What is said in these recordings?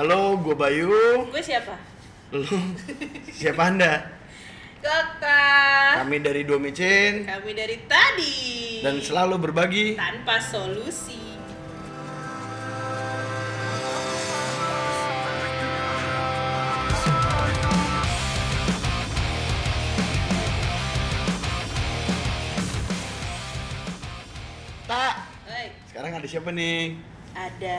Halo, gue Bayu. Gue siapa? Lu siapa anda? Kakak. Kami dari Dua Micin Kami dari tadi. dan selalu berbagi. tanpa solusi. Tak. Sekarang ada siapa nih? Ada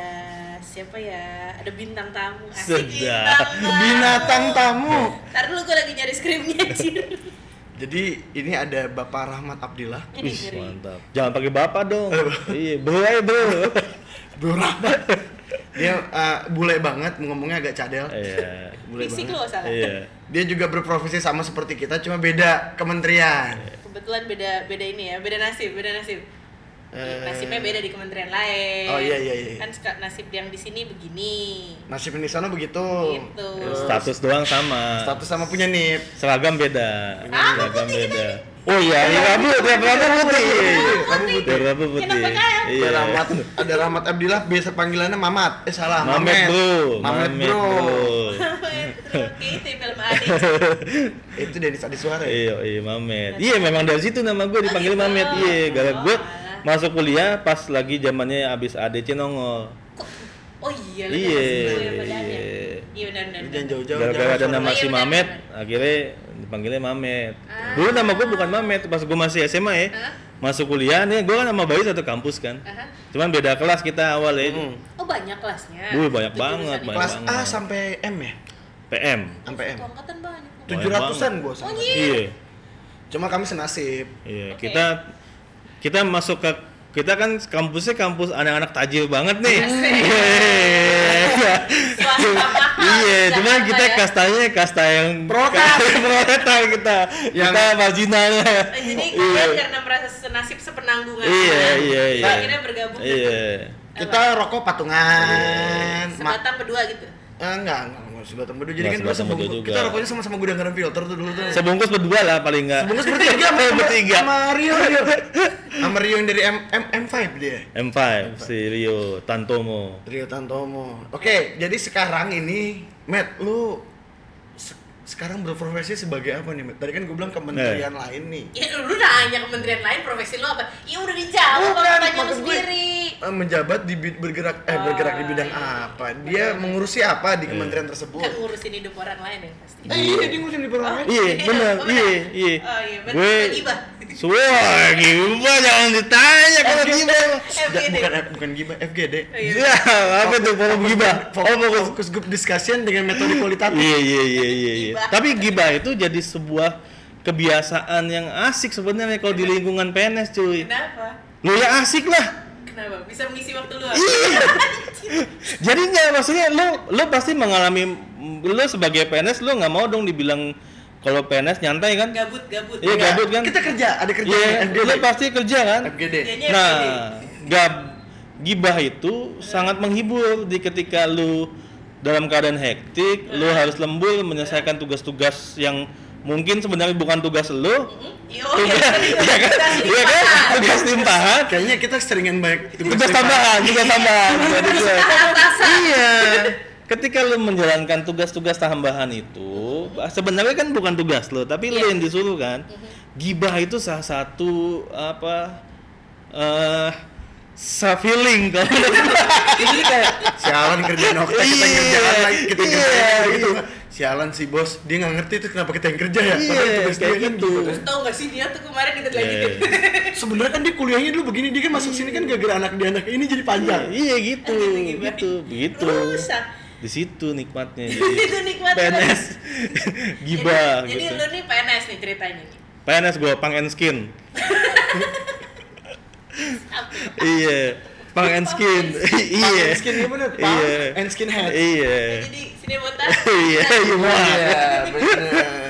siapa ya? Ada bintang tamu. Sedap. bintang tamu. Binatang tamu. Ntar dulu gue lagi nyari skripnya. Jadi ini ada Bapak Rahmat Abdillah. Ngeri. mantap. Jangan pakai bapak dong. iya, bro aja bro. Bro Rahmat. Dia eh, bule banget, ngomongnya agak cadel. Iya. Bule Fisik banget. lo salah. Iya. Dia juga berprofesi sama seperti kita, cuma beda kementerian. Kebetulan beda beda ini ya, beda nasib, beda nasib. Eh. Nasibnya beda di kementerian lain. Oh, iya, iya, iya. Kan suka nasib yang di sini begini. Nasib di sana begitu. Gitu. Terus Status doang sama. status sama punya nip. Seragam beda. Ah, Seragam putih beda. Oh iya, iya rambut, ya rambut putih. Kamu Putih. putih. Rambut putih. Iya. Ada Rahmat, ada Rahmat Abdillah, biasa panggilannya Mamat. Eh salah, Mamet bro. Mamet bro. Oke, itu film adik. Itu Denis Adiswara ya? Iya, iya Mamet. Iya, memang dari situ nama gue dipanggil. Mamet. Iya, gara Oh, gue alah. Masuk kuliah pas lagi zamannya abis ADC nongol. Oh iya, Iya, jangan sebut ya iya. Iya. Lu benar. Jangan jauh-jauh. Gara-gara jangan ada nama Oh, iya, si Mamet, akhirnya dipanggilnya Mamet. Ah. Dulu nama gue bukan Mamet, pas gue masih SMA ya. Masuk kuliah nih, gue kan sama Bayu satu kampus kan. Aha. Cuman beda kelas kita awal ya. Hmm. Oh banyak kelasnya. Wih, banyak Itu banget, banyak. Kelas A banget. sampai M ya? PM. Sampai M. Tujuh ratusan gue Oh sama. iya. Iya. Cuma kami senasib. Iya, Oke. kita kita masuk ke kita kan kampusnya kampus anak-anak tajir banget nih. Iya. Mahal. Iya, cuman kita ya. kastanya kasta yang Proletar. proletar kita. Yang- Kita marginalnya. Jadi Iya. kalian karena merasa senasib sepenanggungan. Iya, iya, iya. Akhirnya bergabung. Iya. Kita rokok patungan. Sebatang berdua gitu. Eh, enggak, enggak, enggak sebatang berdua. Jadi Enggak kan kita sebatang berdua sebungkus. juga. Kita rokoknya sama-sama gudang garam filter tuh dulu tuh. Sebungkus berdua lah paling enggak. Sebungkus bertiga sama, bertiga. sama Rio, Rio. Sama Rio yang dari M, M, M5 dia. M5 si Rio Tantomo. Rio Tantomo. Oke, jadi sekarang ini, Matt, lu sekarang berprofesi sebagai apa nih? Tadi kan gue bilang kementerian lain nih. Ya lu nanya kementerian lain profesi lu apa? Ya udah dijawab Bukan, apa tanya lu sendiri. eh, menjabat di bergerak eh Oh, bergerak di bidang iya. apa? Dia mengurusi apa di kementerian Kan tersebut? ngurusin hidup orang lain ya pasti. Eh, iya, dia ngurusin di bidang lain. Iya, benar. Oh, Iya, iya. Oh iya, benar. Gue. Wah, gibah jangan ditanya kalau FGD. bukan bukan gibah, FGD. Oh, iya. Ya, apa tuh forum gibah? Fokus, fokus, fokus group discussion dengan metode kualitatif. Iya, iya, iya, iya, iya. Tapi gibah itu jadi sebuah kebiasaan yang asik sebenarnya kalau di lingkungan PNS, cuy. Kenapa? Lu ya asik lah. Kenapa? Bisa mengisi waktu lu. Iya. Jadi nggak maksudnya lu lu pasti mengalami lu sebagai PNS lu nggak mau dong dibilang kalau PNS nyantai kan? Gabut, gabut. Iya, gabut kan? Kita kerja, ada kerja Iya, FGD. lu pasti kerja kan? FGD. Nah, gab gibah itu sangat menghibur di ketika lu dalam keadaan hektik, lu harus lembur menyelesaikan tugas-tugas yang mungkin sebenarnya bukan tugas lu. Iya, iya. Tugas, iya kan? Tugas Iya kan? Tugas limpahan, Kayaknya kita seringan banyak tugas tambahan, tugas tambahan. Gue- Atasan. Iya. Ketika lu menjalankan tugas-tugas tambahan itu, sebenarnya kan bukan tugas lo, tapi lu Iya. yang disuruh kan. Gibah itu salah satu apa eh self healing kalau Jadi kayak sialan kerjaan Okta kita Iya, kerjaan lagi kita iya, kerjaan gitu. iya. Sialan si bos, dia nggak ngerti itu kenapa kita yang kerja ya. Iya, Padahal tugas dia kayak kan gitu. gitu. Terus tau gak sih dia tuh kemarin deket lagi Iya. Sebenarnya kan dia kuliahnya dulu begini, dia kan masuk sini kan gara-gara anak dia anak ini jadi panjang. Iya gitu, Gitu, gimana? gitu, begitu. Rusak. Di situ nikmatnya. Itu nikmatnya. PNS gibah Jadi, gitu. jadi lu nih PNS nih ceritanya nih. PNS gua pang and skin. iya, pang and skin. iya. Pang skin iya bener, pang Iya. and skin head. Iya. Jadi sini botak. Iya, iya. Iya, bener.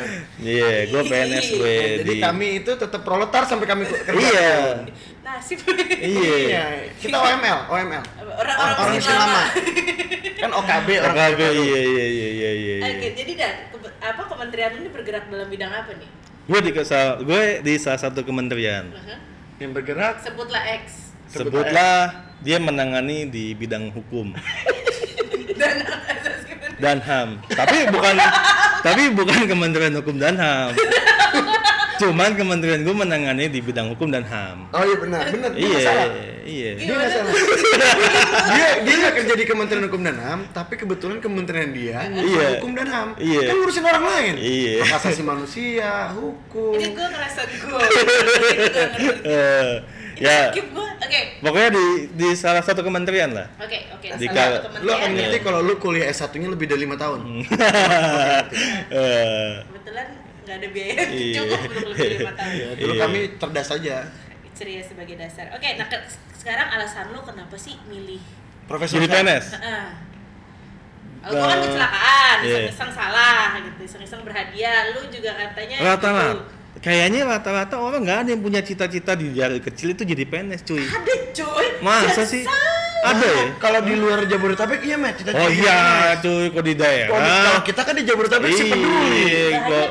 Iya, gua PNS gue Jadi di kami itu tetap proletar sampai kami kerja. Iya. Nasib. Iya. Iya, kita OML, OML. Orang-orang Orang mesin mesin lama. lama. Kan OKB orang OKB iya iya iya iya iya. Oke, jadi dan apa kementerian ini bergerak dalam bidang apa nih? Gue di kesal, gue di salah satu kementerian. Uh-huh. yang bergerak Sebutlah X. Sebut Sebutlah dia menangani di bidang hukum. Dan dan HAM. Tapi bukan tapi bukan Kementerian Hukum dan HAM. Cuman kementerian gue menangani di bidang hukum dan HAM. Oh iya benar, benar. Iya, salah. iya. Dia nggak salah. dia dia nggak kerja di Kementerian Hukum dan HAM, tapi kebetulan kementerian dia Iya. hukum dan HAM. Iya. Kan ngurusin orang lain. Iya. Hak asasi manusia, hukum. Ini gue ngerasa gue. Ya, gue. Oke. pokoknya di di salah satu kementerian lah. Oke, oke. Di Salah kal- satu Lu akan kementerian. ngerti kalau lu kuliah S1-nya lebih dari lima tahun. Hmm. Eh, Kebetulan nggak ada biaya Iya. cukup untuk lebih lima tahun. Ya, dulu kami cerdas saja. Ceria sebagai dasar. Oke, nah ke- sekarang alasan lo kenapa sih milih? Profesor Sam. PNS. Heeh. Lo kan Eh, kecelakaan, iya. iseng-iseng salah gitu, iseng-iseng berhadiah. Lu juga katanya Rata-rata gitu. Kayaknya rata-rata orang nggak ada yang punya cita-cita di dari kecil itu jadi PNS, cuy. Ada cuy. Masa sih? Ada ya? Kalau di luar Jabodetabek iya, Met. Cita-cita Oh iya, PNS. cuy, kok di di- Kalau daerah. kita kan di Jabodetabek sih peduli. Kok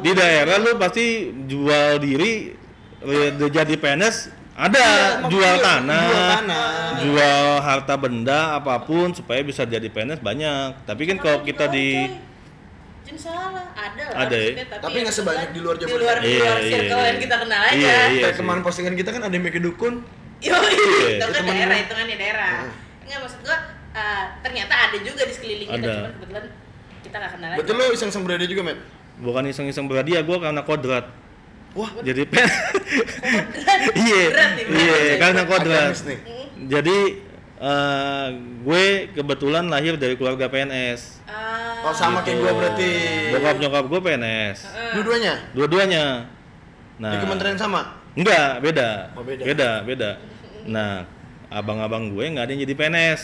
di daerah lu pasti jual diri eh, jadi PNS ada Iya, jual tanah, jual tanah. jual harta benda apa pun supaya bisa jadi PNS banyak. Tapi kan kalau kita di Jangan salah, ada lah. Ada ya? maksudnya, Tapi nggak sebanyak di luar Di luar, di Iya, luar iya, circle iya. yang kita kenal aja. Iya, iya. Kayak kemarin postingan kita kan ada yang bikin dukun. Yo, Iya. itu kan daerah, lu. hitungannya daerah. Enggak maksud gua eh, ternyata ada juga di sekeliling kita, Ada. cuman kebetulan kita nggak kenal aja. Betul lo iseng sembrade juga, Met? bukan iseng-iseng berhadiah gue karena kodrat. Wah, Jadi PNS. Iya, iya karena kodrat. Jadi eh, gue kebetulan lahir dari keluarga PNS. Ah, Oh, sama kayak Gitu. gua berarti. Bokap nyokap gue PNS. Dua-duanya Dua-duanya. Nah, di kementerian sama. Enggak, beda. Oh, beda. beda. beda, Nah, abang-abang gue nggak ada yang jadi PNS.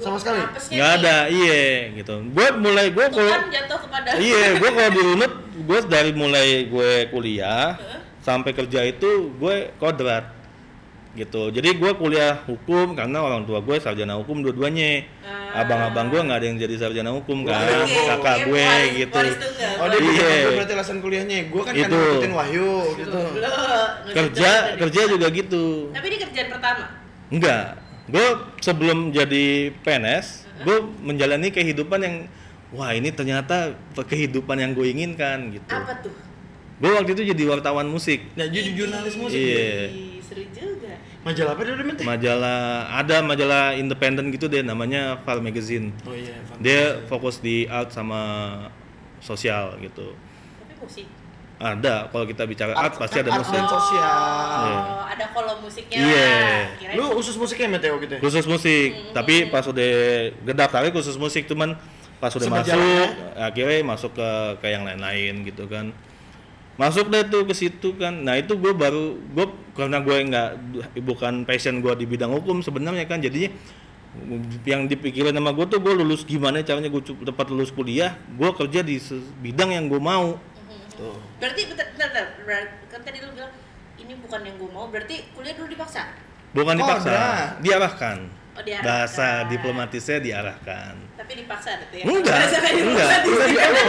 Sama sekali? Nggak ada, iya gitu. Gue mulai gue kalau kan jatuh kepada iya, gue kalau di Unut, gue dari mulai gue kuliah sampai kerja itu gue kodrat gitu. Jadi gue kuliah hukum karena orang tua gue sarjana hukum dua-duanya. Ah. Abang-abang gue nggak ada yang jadi sarjana hukum kan, Oke, kakak oke, gue waris- gitu. waris tunggal. Oh, dia Iya. berarti alasan kuliahnya. Gua kan kan Itu. ngikutin Wahyu gitu. Nggak Kerja, kerja juga gitu. Tapi ini kerjaan pertama. Enggak, gue sebelum jadi PNS, gue menjalani kehidupan yang wah ini ternyata kehidupan yang gue inginkan gitu. Apa tuh? Gue waktu itu jadi wartawan musik. Nah, jadi jurnalis musik. Iya. Seru juga. Majalah apa dia Met? Majalah ada majalah independen gitu deh namanya Far Magazine. Oh iya, Dia fokus di art sama sosial gitu. Tapi musik. Ada kalau kita bicara art, pasti ada art musik. dan sosial. Oh, ada kolom musiknya. Iya. Kirain Lu usus musiknya Meteo gitu ya? khusus musik tapi pas udah gedaftarnya khusus musik cuman pas udah masuk akhirnya masuk ke ke yang lain-lain gitu kan masuk deh tuh ke situ kan nah itu gue baru gue karena gue nggak bukan passion gue di bidang hukum sebenarnya kan jadinya yang dipikirin sama gue tuh gue lulus gimana caranya gue tepat lulus kuliah gue kerja di bidang yang gue mau Tuh. Berarti bentar, bentar, bentar. Kan tadi lu bilang ini bukan yang gue mau. Berarti kuliah dulu dipaksa. bukan Oh, dipaksa ada. diarahkan Oh, diarahkan. bahasa diplomatisnya diarahkan Tapi dipaksa itu ya. Enggak, enggak.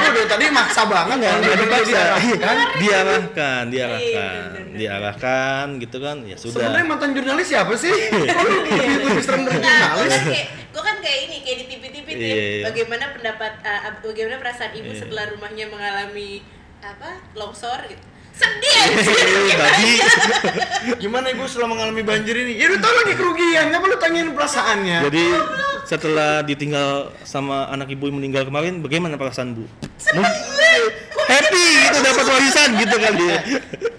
udah tadi maksa banget Enggak, kan enggak dipaksa. diarahkan. diarahkan, Iya, diarahkan, gitu kan. Ya sudah. Sebenarnya mantan jurnalis siapa sih? Lebih lebih serem dari Nah, gue jurnalis? kan kayak gue kan kayak ini kayak di TV-TV tuh. Iya, iya. Bagaimana pendapat ab- bagaimana perasaan ibu Iya. setelah rumahnya mengalami apa longsor gitu. Sedih anjir. Eh, Tadi Gimana ibu setelah mengalami banjir ini? Ya udah tau lagi kerugian, kenapa lu tanyain perasaannya? jadi setelah ditinggal sama anak ibu yang meninggal kemarin, bagaimana perasaan Bu? Happy gitu dapat warisan gitu kali ya.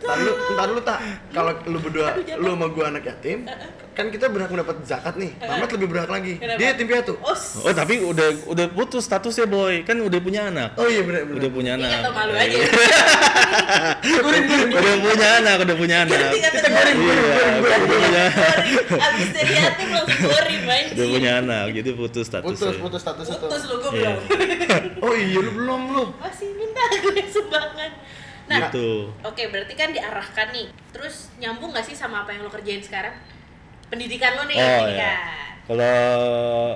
Ntar lu, ntar lu tak, kalau lu berdua, lu sama gua anak yatim, kan kita berhak mendapat zakat nih. Mamat lebih berhak lagi. Kenapa? Dia yatim piatu. Oh, Oh tapi udah udah putus statusnya boy, kan udah punya anak. Oh iya benar benar. Udah punya anak. malu aja. Udah punya anak, udah punya anak. Kita gorim. Iya, udah punya, Abis dari yatim langsung gorim anjir. udah punya anak, jadi putus statusnya. Putus putus status itu. Putus lu Iya. belum. Oh iya lu belum lu. Masih minta gue sumbangan. Nah, Gitu. Oke, berarti kan diarahkan nih. Terus nyambung gak sih sama apa yang lo kerjain sekarang? Pendidikan lo nih, Oh pendidikan. ya. Kalau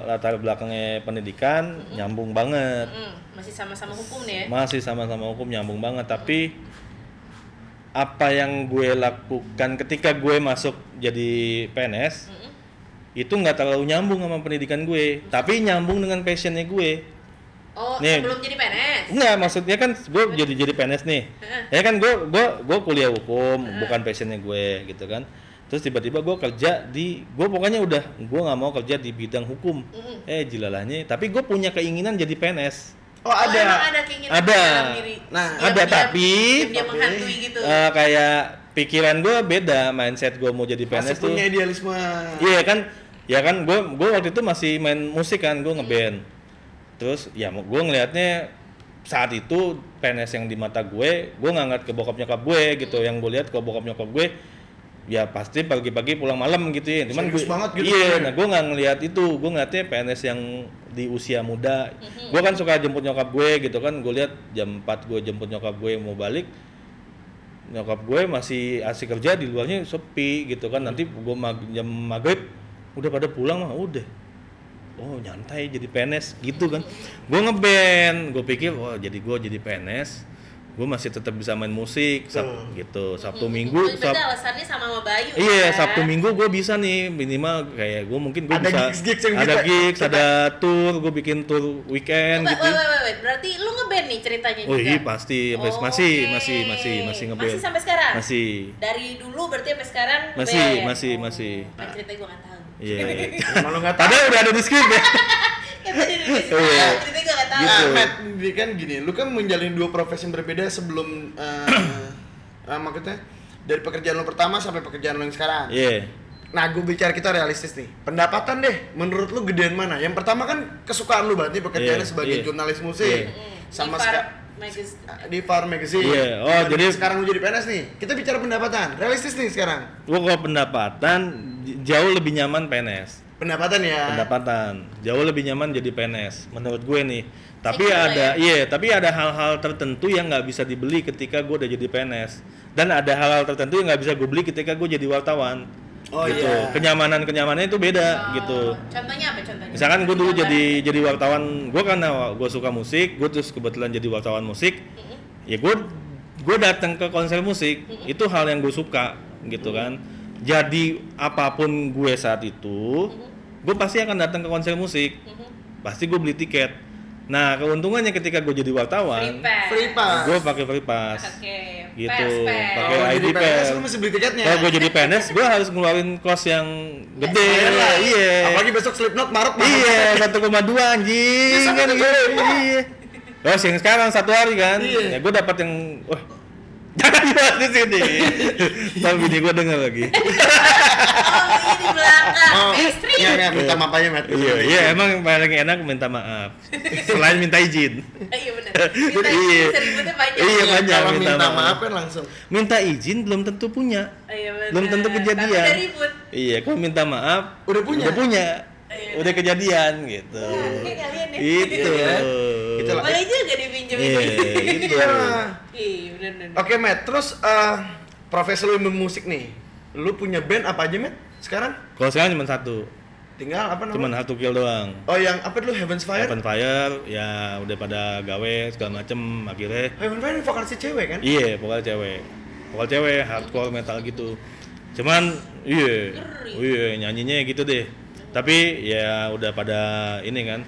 latar belakangnya pendidikan nyambung banget. Mm, masih sama-sama hukum nih ya. Masih sama-sama hukum nyambung banget, tapi apa yang gue lakukan ketika gue masuk jadi PNS Mm-mm. itu nggak terlalu nyambung sama pendidikan gue, tapi nyambung dengan passionnya gue. Oh, Nih. sebelum jadi PNS. Enggak, maksudnya kan gue jadi jadi PNS nih. Ya kan gue gue gue kuliah hukum, bukan passionnya gue gitu kan. Terus tiba-tiba gue kerja di, gue pokoknya udah gue nggak mau kerja di bidang hukum. Mm-mm. Eh jilalahnya, tapi gue punya keinginan jadi PNS. Oh, ada. emang ada keinginan Ada. diri. Nah, ada, tapi- dia tapi- menghantui gitu. Eh, kayak pikiran gue beda, mindset gue mau jadi Masih PNS tuh. punya idealisme. Iya kan, ya kan gue gue waktu itu masih main musik kan, gue ngeband. Terus ya gue ngelihatnya saat itu PNS yang di mata gue, gue ngangkat ke bokap nyokap gue gitu. Yang gue lihat ke bokap nyokap gue, ya pasti pagi-pagi pulang malam gitu ya. Cuman Serius gue, banget gitu Iya, ya. nah gue nggak ngelihat itu. Gue ngeliatnya PNS yang di usia muda. Mhm. Gue kan suka jemput nyokap gue gitu kan. Gue lihat jam 4 gue jemput nyokap gue mau balik nyokap gue masih asik kerja di luarnya sepi gitu kan nanti gue mag jam maghrib udah pada pulang mah udah oh nyantai jadi PNS gitu kan gue ngeband gue pikir wah jadi gue jadi PNS gue masih tetap bisa main musik Sab- Tuh. gitu sabtu Hmm, minggu Sab- alasannya sama sama Bayu iya kan? sabtu minggu gue bisa nih minimal kayak gue mungkin gue Ada bisa gigs-gigs yang ada bisa- gigs ada tour gue bikin tour weekend Wait, gitu wait, wait, wait. Berarti lu ngeband nih ceritanya oh juga? iya pasti Oh, masih oke. masih masih masih ngeband Masih sampai sekarang? masih Dari dulu berarti sampai sekarang Masih, masih, Oh, masih. Kan ceritanya gue gak tahu iya Emang lu nggak tahu. Padahal udah ada di skrip ya. Iya. tahu Gitu. Nah, Matt, kan gini, lu kan menjalin dua profesi yang berbeda sebelum eh eh, maksudnya dari pekerjaan lu pertama sampai pekerjaan lu yang sekarang. Iya. Nah, gue bicara kita realistis nih. Pendapatan deh, menurut lu gedean mana? Yang pertama kan kesukaan lu berarti pekerjaannya Iya, sebagai iya. jurnalis musik. Iya. Hmm, Sama di Far seka- Magazine. di Far Magazine. Iya, oh, Dan jadi- sekarang lu jadi PNS nih. Kita bicara pendapatan. Realistis nih sekarang. Gua kalau pendapatan jauh lebih nyaman PNS. Pendapatan ya. Pendapatan jauh lebih nyaman jadi PNS menurut gue nih. Tapi ada ya? iya, tapi ada hal-hal tertentu yang nggak bisa dibeli ketika gue udah jadi PNS. Dan ada hal-hal tertentu yang nggak bisa gue beli ketika gue jadi wartawan. Oh, gitu. iya. Kenyamanan kenyamanannya itu beda Oh, gitu. Contohnya apa contohnya? Misalkan gue dulu jadi jadi wartawan, gue karena gue suka musik, gue terus kebetulan jadi wartawan musik, Mm-mm. ya gue gue datang ke konser musik itu hal yang gue suka gitu kan jadi apa pun gue saat itu gue pasti akan datang ke konser musik Mhm. pasti gue beli tiket nah keuntungannya ketika gue jadi Free wartawan pass. Free pass. gue pakai free pass Oke. Gitu. Pass, pass. Pakai Kalau ID pass. lu mesti beli tiketnya. kalau gue jadi PNS gue harus ngeluarin kos yang gede Iya, iya. iya Apalagi besok Slipknot Maret iya satu koma dua anjing Iya, kan gitu iya Terus yang sekarang satu hari kan, Iya. ya gue dapat yang, wah jangan dibahas di sini. Tapi bini gue denger lagi. Oh, iya di belakang. Oh, Istri. iya, iya, minta maaf aja, Matt. Iya, iya emang paling enak minta maaf. Selain minta izin. Iya benar. Kita Iya. seributnya banyak. Iya, Iya, banyak kalau minta minta maaf. kan langsung. Minta izin belum tentu punya. Iya benar. Belum tentu kejadian. ribut. Iya, kalau minta maaf Udah punya? Udah punya. Iya. Udah kejadian gitu. Kayak kalian ya. Itu. Boleh juga dipinjemin. Iya, gitu. Oke, Matt. Terus eh profesi lu yang bermusik nih. Lu punya band apa aja, Matt? Sekarang? Kalau sekarang cuma satu, Tinggal apa cuma namanya? satu kill doang. Oh, yang apa dulu Heaven's Fire? Open Fire ya udah pada gawe segala macem akhirnya Heaven's Fire vokalis cewek kan? iya vokal cewek vokal cewek hardcore metal gitu cuman iya iya nyanyinya gitu deh tapi ya udah pada ini kan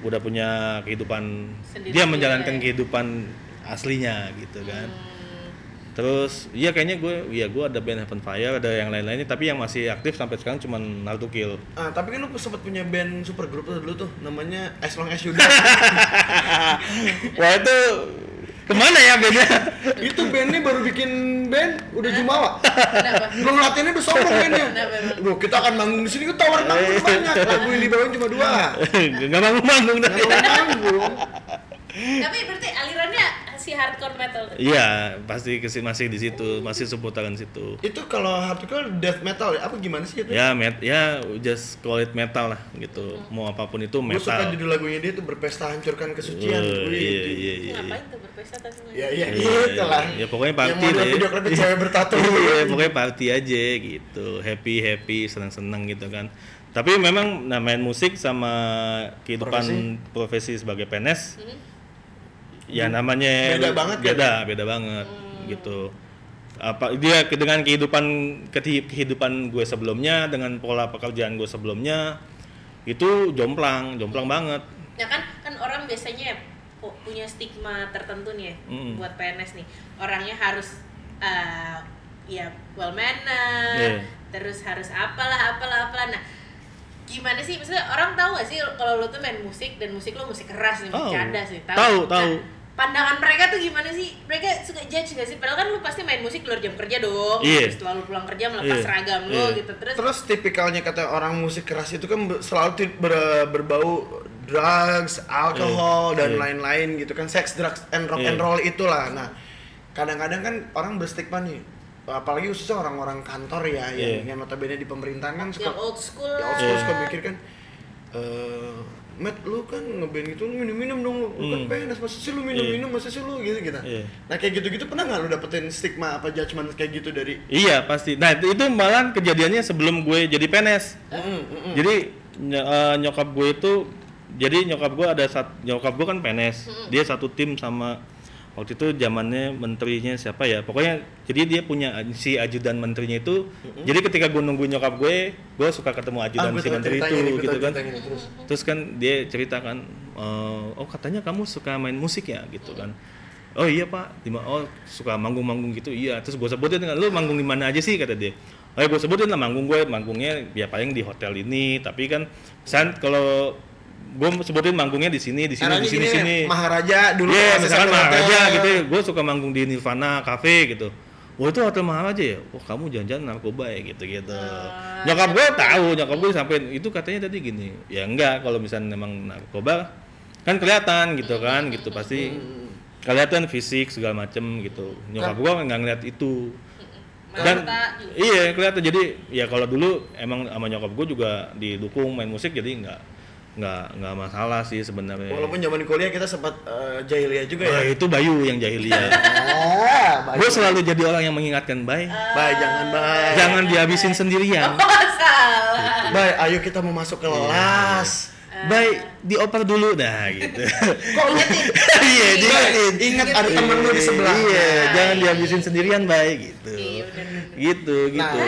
udah punya kehidupan Sendiri dia menjalankan ya. kehidupan aslinya gitu kan Hmm. terus iya kayaknya gue iya gue ada band Heaven Fire ada yang lain-lainnya tapi yang masih aktif sampai sekarang cuman Hard to Kill Ah, tapi kan lu sempat punya band super group tuh dulu tuh namanya As Long As You Die. wah itu ke mana ya bandnya itu bandnya baru bikin band udah jumawa. Belum latihannya udah sombong bandnya. Bro, kita akan manggung di sini kita tawarin manggung banyak. Lagu yang dibawain cuma dua. nggak manggung manggung Nggak tapi mau manggung. Tapi berarti alirannya si hardcore metal. tuh? Iya, pasti kesi masih di situ, masih seputaran situ. Itu kalau hardcore death metal ya? Apa gimana sih itu? Ya, met, ya just call it metal lah gitu. Mau apa pun itu Gue suka metal. judul lagunya dia tuh berpesta hancurkan kesucian. Oh, iya, itu. iya, iya. Ngapain tuh berpesta tadi? Ya iya Iya, gitu lah. Ya pokoknya party deh. video klipnya cewek bertato. Iya, pokoknya party aja gitu. Happy happy, senang senang gitu kan. Tapi memang nah main musik sama kehidupan profesi, sebagai PNS Hmm? Ya namanya Beda banget kan? beda beda banget gitu apa dia dengan kehidupan kehidupan gue sebelumnya dengan pola pekerjaan gue sebelumnya itu jomplang jomplang banget Ya kan, kan orang biasanya pu- punya stigma tertentu nih ya Mm. buat PNS nih. Orangnya harus eh, ya well manner, Iya. terus harus apalah apalah apalah. Nah, gimana sih maksudnya orang tahu gak sih kalau lo tuh main musik dan musik lo musik keras nih, Tahu. bercanda sih. Tahu, Nah, tahu. Pandangan mereka tuh gimana sih? Mereka suka judge gak sih? Padahal kan lu pasti main musik luar jam kerja dong. Iya. Terus setelah lu pulang kerja melepas Iya. seragam lu Iya. gitu. Terus, Terus tipikalnya kata orang musik keras itu kan selalu ber- berbau drugs, alkohol Iya. dan Iya. lain-lain gitu kan sex, drugs and rock Iya. and roll itulah. Nah, kadang-kadang kan orang berstigma nih apalagi khususnya orang-orang kantor ya yang, Iya. yang notabene di pemerintahan kan suka yang old school ya old school Iya. suka mikir kan eh Matt, lu kan ngeband gitu, lu minum-minum dong, lu, lu kan Hmm. PNS, masa sih lu minum-minum, masa sih lu gitu gitu. Iya. Nah kayak gitu-gitu pernah nggak lu dapetin stigma apa judgement kayak gitu dari? Iya pasti. Nah itu, itu malah kejadiannya sebelum gue jadi PNS. Mm, mm, mm. Jadi ny- eh, nyokap gue itu, jadi nyokap gue ada sat, nyokap gue kan PNS. Dia satu tim sama waktu itu zamannya menterinya siapa ya? Pokoknya jadi dia punya si ajudan menterinya itu. Jadi ketika gue nunggu nyokap gue, gue suka ketemu ajudan Ah, si menteri itu gue gitu kan. terus. Terus kan dia ceritakan, eh, oh katanya kamu suka main musik ya gitu kan. Oh iya pak, di ma- oh suka manggung-manggung gitu, iya. Terus gue sebutin kan, lu manggung di mana aja sih kata dia. Oh gue sebutin lah manggung gue, manggungnya ya paling di hotel ini. Tapi kan, san kalau gue sebutin manggungnya di sini, di sini, di sini, sini. Maharaja dulu Iya, pas misalkan Maharaja hotel. gitu, gue suka manggung di Nirvana Cafe gitu. Wah itu hotel Maharaja ya? Wah kamu jangan-jangan narkoba ya gitu-gitu. Ah, nyokap gue tahu, nyokap gue sampein itu katanya tadi gini. Ya enggak, kalau misalnya memang narkoba kan kelihatan gitu kan, gitu pasti kelihatan fisik segala macem gitu. Nyokap gue nggak ngeliat itu. Dan Mata juga. iya kelihatan jadi ya kalau dulu emang sama nyokap gue juga didukung main musik jadi nggak nggak nggak masalah sih sebenarnya. Walaupun zaman kuliah kita sempat eh, jahiliyah juga Wah, ya. itu Bayu yang jahiliyah. Ah, baik. gue selalu jadi orang yang mengingatkan Bay. Baik, jangan baik. Jangan dihabisin sendirian. Oh, salah. Baik, ayo kita mau masuk kelas. Bay, dioper dulu dah gitu. Kok lu Iya, diingetin. Ingat ada temen lu di sebelah. Iya, jangan dihabisin sendirian, Bay gitu. Iya. Gitu, Nah, gitu.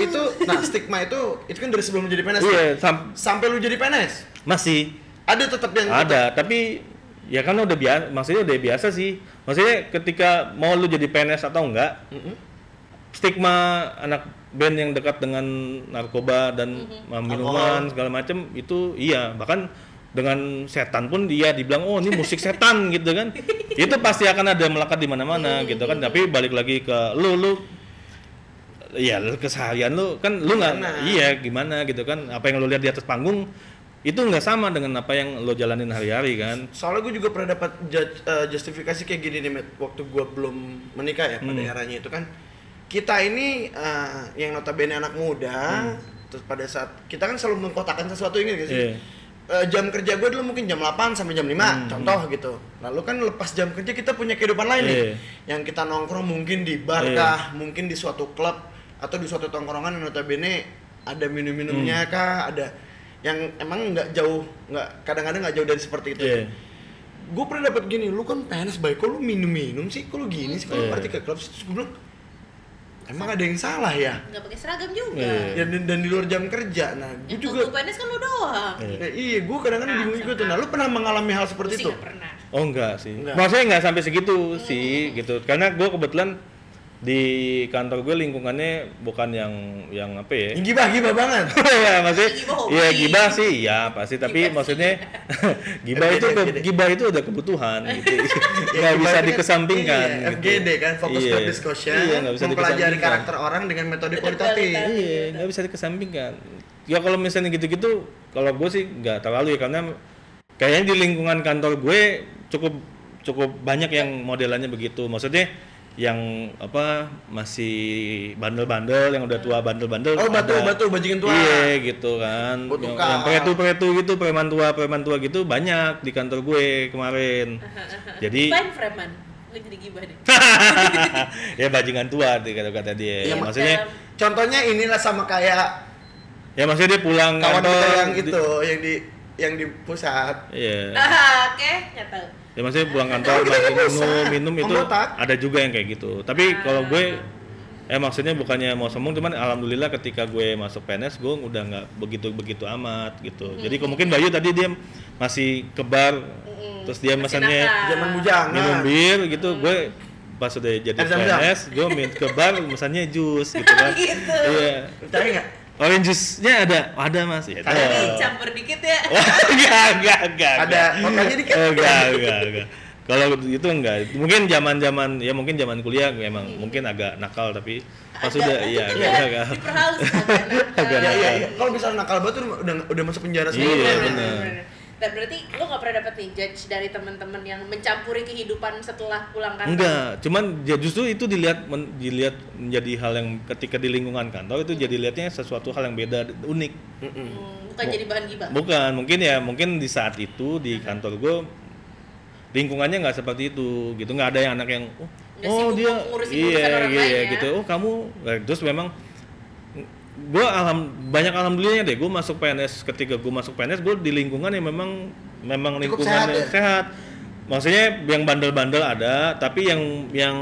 itu nah stigma itu itu kan dari sebelum jadi PNS. Iya, ya? sam- Sampai lu jadi PNS. masih Ada tetap yang ada, tapi ya kan udah biasa, maksudnya udah biasa sih. Maksudnya ketika mau lu jadi PNS atau enggak, stigma anak band yang dekat dengan narkoba dan minuman segala macam itu iya. Bahkan dengan setan pun dia dibilang oh ini musik setan gitu kan. Itu pasti akan ada melekat di mana-mana gitu kan. Tapi balik lagi ke lu lu ya keseharian lu kan lu nggak iya gimana gitu kan. Apa yang lu lihat di atas panggung itu nggak sama dengan apa yang lo jalanin hari-hari kan. Soalnya gue juga pernah dapat eh, justifikasi kayak gini nih, Met. Waktu gue belum menikah ya pada Hmm. eranya itu kan. Kita ini eh, yang notabene anak muda, terus pada saat kita kan selalu mengkotakan sesuatu ini gak sih? Iya. Eh, jam kerja gue dulu mungkin jam 8 sampai jam 5, Hmm, contoh gitu. Lalu kan lepas jam kerja kita punya kehidupan lain nih. Iya. Yang kita nongkrong mungkin di bar Iya. kah, mungkin di suatu klub atau di suatu tongkrongan yang notabene ada minum-minumnya Hmm. kah, ada yang emang nggak jauh, nggak kadang-kadang nggak jauh dari seperti itu. Iya. Gue pernah dapat gini, lu kan PNS baik, kok lu minum-minum sih, kok lu gini sih, kok lu Iya. party ke klub gue bilang, emang ada yang salah ya? Nggak pakai seragam juga. Iya. Dan, dan di luar jam kerja, nah gue Yang juga, tunggu PNS kan lu doang. Iya. Ya, iya gue kadang-kadang Ah, bingung juga tuh, nah lu pernah mengalami hal seperti sih itu? nggak pernah. Oh enggak sih. Enggak. Maksudnya enggak sampai segitu sih gitu. Karena gue kebetulan di kantor gue lingkungannya bukan yang yang apa ya? Yang gibah-gibah banget. ya Gibah hobi. Iya gibah sih ya pasti tapi Gibah maksudnya gibah itu ke- gibah itu ada kebutuhan gitu Ya, nggak gibah bisa kan- dikesampingkan Iya, gitu. FGD kan, fokus Iya. group discussion, iya nggak bisa mempelajari karakter orang dengan metode kualitatif. iya nggak bisa dikesampingkan ya kalau misalnya gitu-gitu kalau gue sih nggak terlalu ya karena kayaknya di lingkungan kantor gue cukup cukup banyak yang modelannya begitu maksudnya yang apa masih bandel-bandel yang udah tua bandel-bandel Oh batu ada. batu bajingan tua. Iya gitu kan. Butuh Yang, yang pretu-pretu gitu, preman tua, preman tua gitu banyak di kantor gue kemarin. Jadi Fine Freeman. Lu jadi gibah deh. ya bajingan tua di kata-kata dia. Iya, maksudnya Contohnya inilah sama kayak ya maksudnya dia pulang kawan kantor kita yang di- itu, yang di yang di pusat. Iya. Ah, Oke, nggak tahu. Ya maksudnya pulang kantor masih minum minum itu Pembotak. ada juga yang kayak gitu. Tapi kalau gue eh maksudnya bukannya mau sombong cuman alhamdulillah ketika gue masuk PNS gue udah nggak begitu begitu amat gitu jadi kalau mungkin Bayu tadi dia masih kebar terus dia mesennya nakal. Zaman bujangan. minum bir gitu gue pas udah jadi. PNS gue min ke bar mesennya jus gitu kan Gitu. iya Percaya nggak? Orange juice-nya ada ada mas ya Ada dicampur dikit ya. Wah, enggak enggak enggak Ada makanya dikit. Oh, enggak, enggak, enggak. Kalau itu enggak. Mungkin zaman-zaman ya mungkin zaman kuliah memang mungkin agak nakal tapi pas Ada, udah itu iya agak ya, agak. di perhaus agak nakal. Agak Iya iya iya. Kalau misalnya nakal banget udah udah masuk penjara semua. Iya, bener. bener. Dan berarti lo gak pernah dapet nih judge dari teman-teman yang mencampuri kehidupan setelah pulang kantor? Enggak, cuman ya justru itu dilihat men- dilihat menjadi hal yang ketika di lingkungan kantor itu jadi lihatnya sesuatu hal yang beda unik. Hmm, bukan jadi bahan gibah. Bukan, mungkin ya mungkin di saat itu di kantor gue lingkungannya nggak seperti itu gitu nggak ada yang anak yang oh, Nggak oh dia ngurusin iya iya lain ya. gitu oh kamu Nah, terus memang gue alham banyak alhamdulillahnya deh gue masuk PNS ketika gue masuk PNS gue di lingkungan yang memang memang Cukup lingkungannya sehat sehat, ya? maksudnya yang bandel-bandel ada tapi yang yang